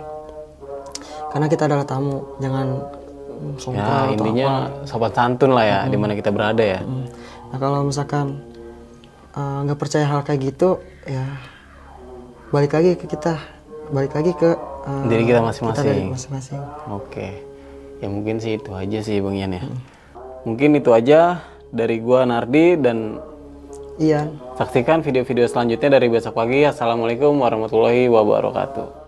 karena kita adalah tamu jangan Ya intinya sopan santun lah ya, di mana kita berada ya. apa. nah kalau misalkan uh, nggak percaya hal kayak gitu ya balik lagi ke kita balik lagi ke uh, Diri kita masing-masing. masing-masing Oke. Ya mungkin sih itu aja sih Bang Ian ya. Mungkin itu aja dari gua Nardi dan iya saksikan video-video selanjutnya dari besok pagi. Assalamualaikum warahmatullahi wabarakatuh.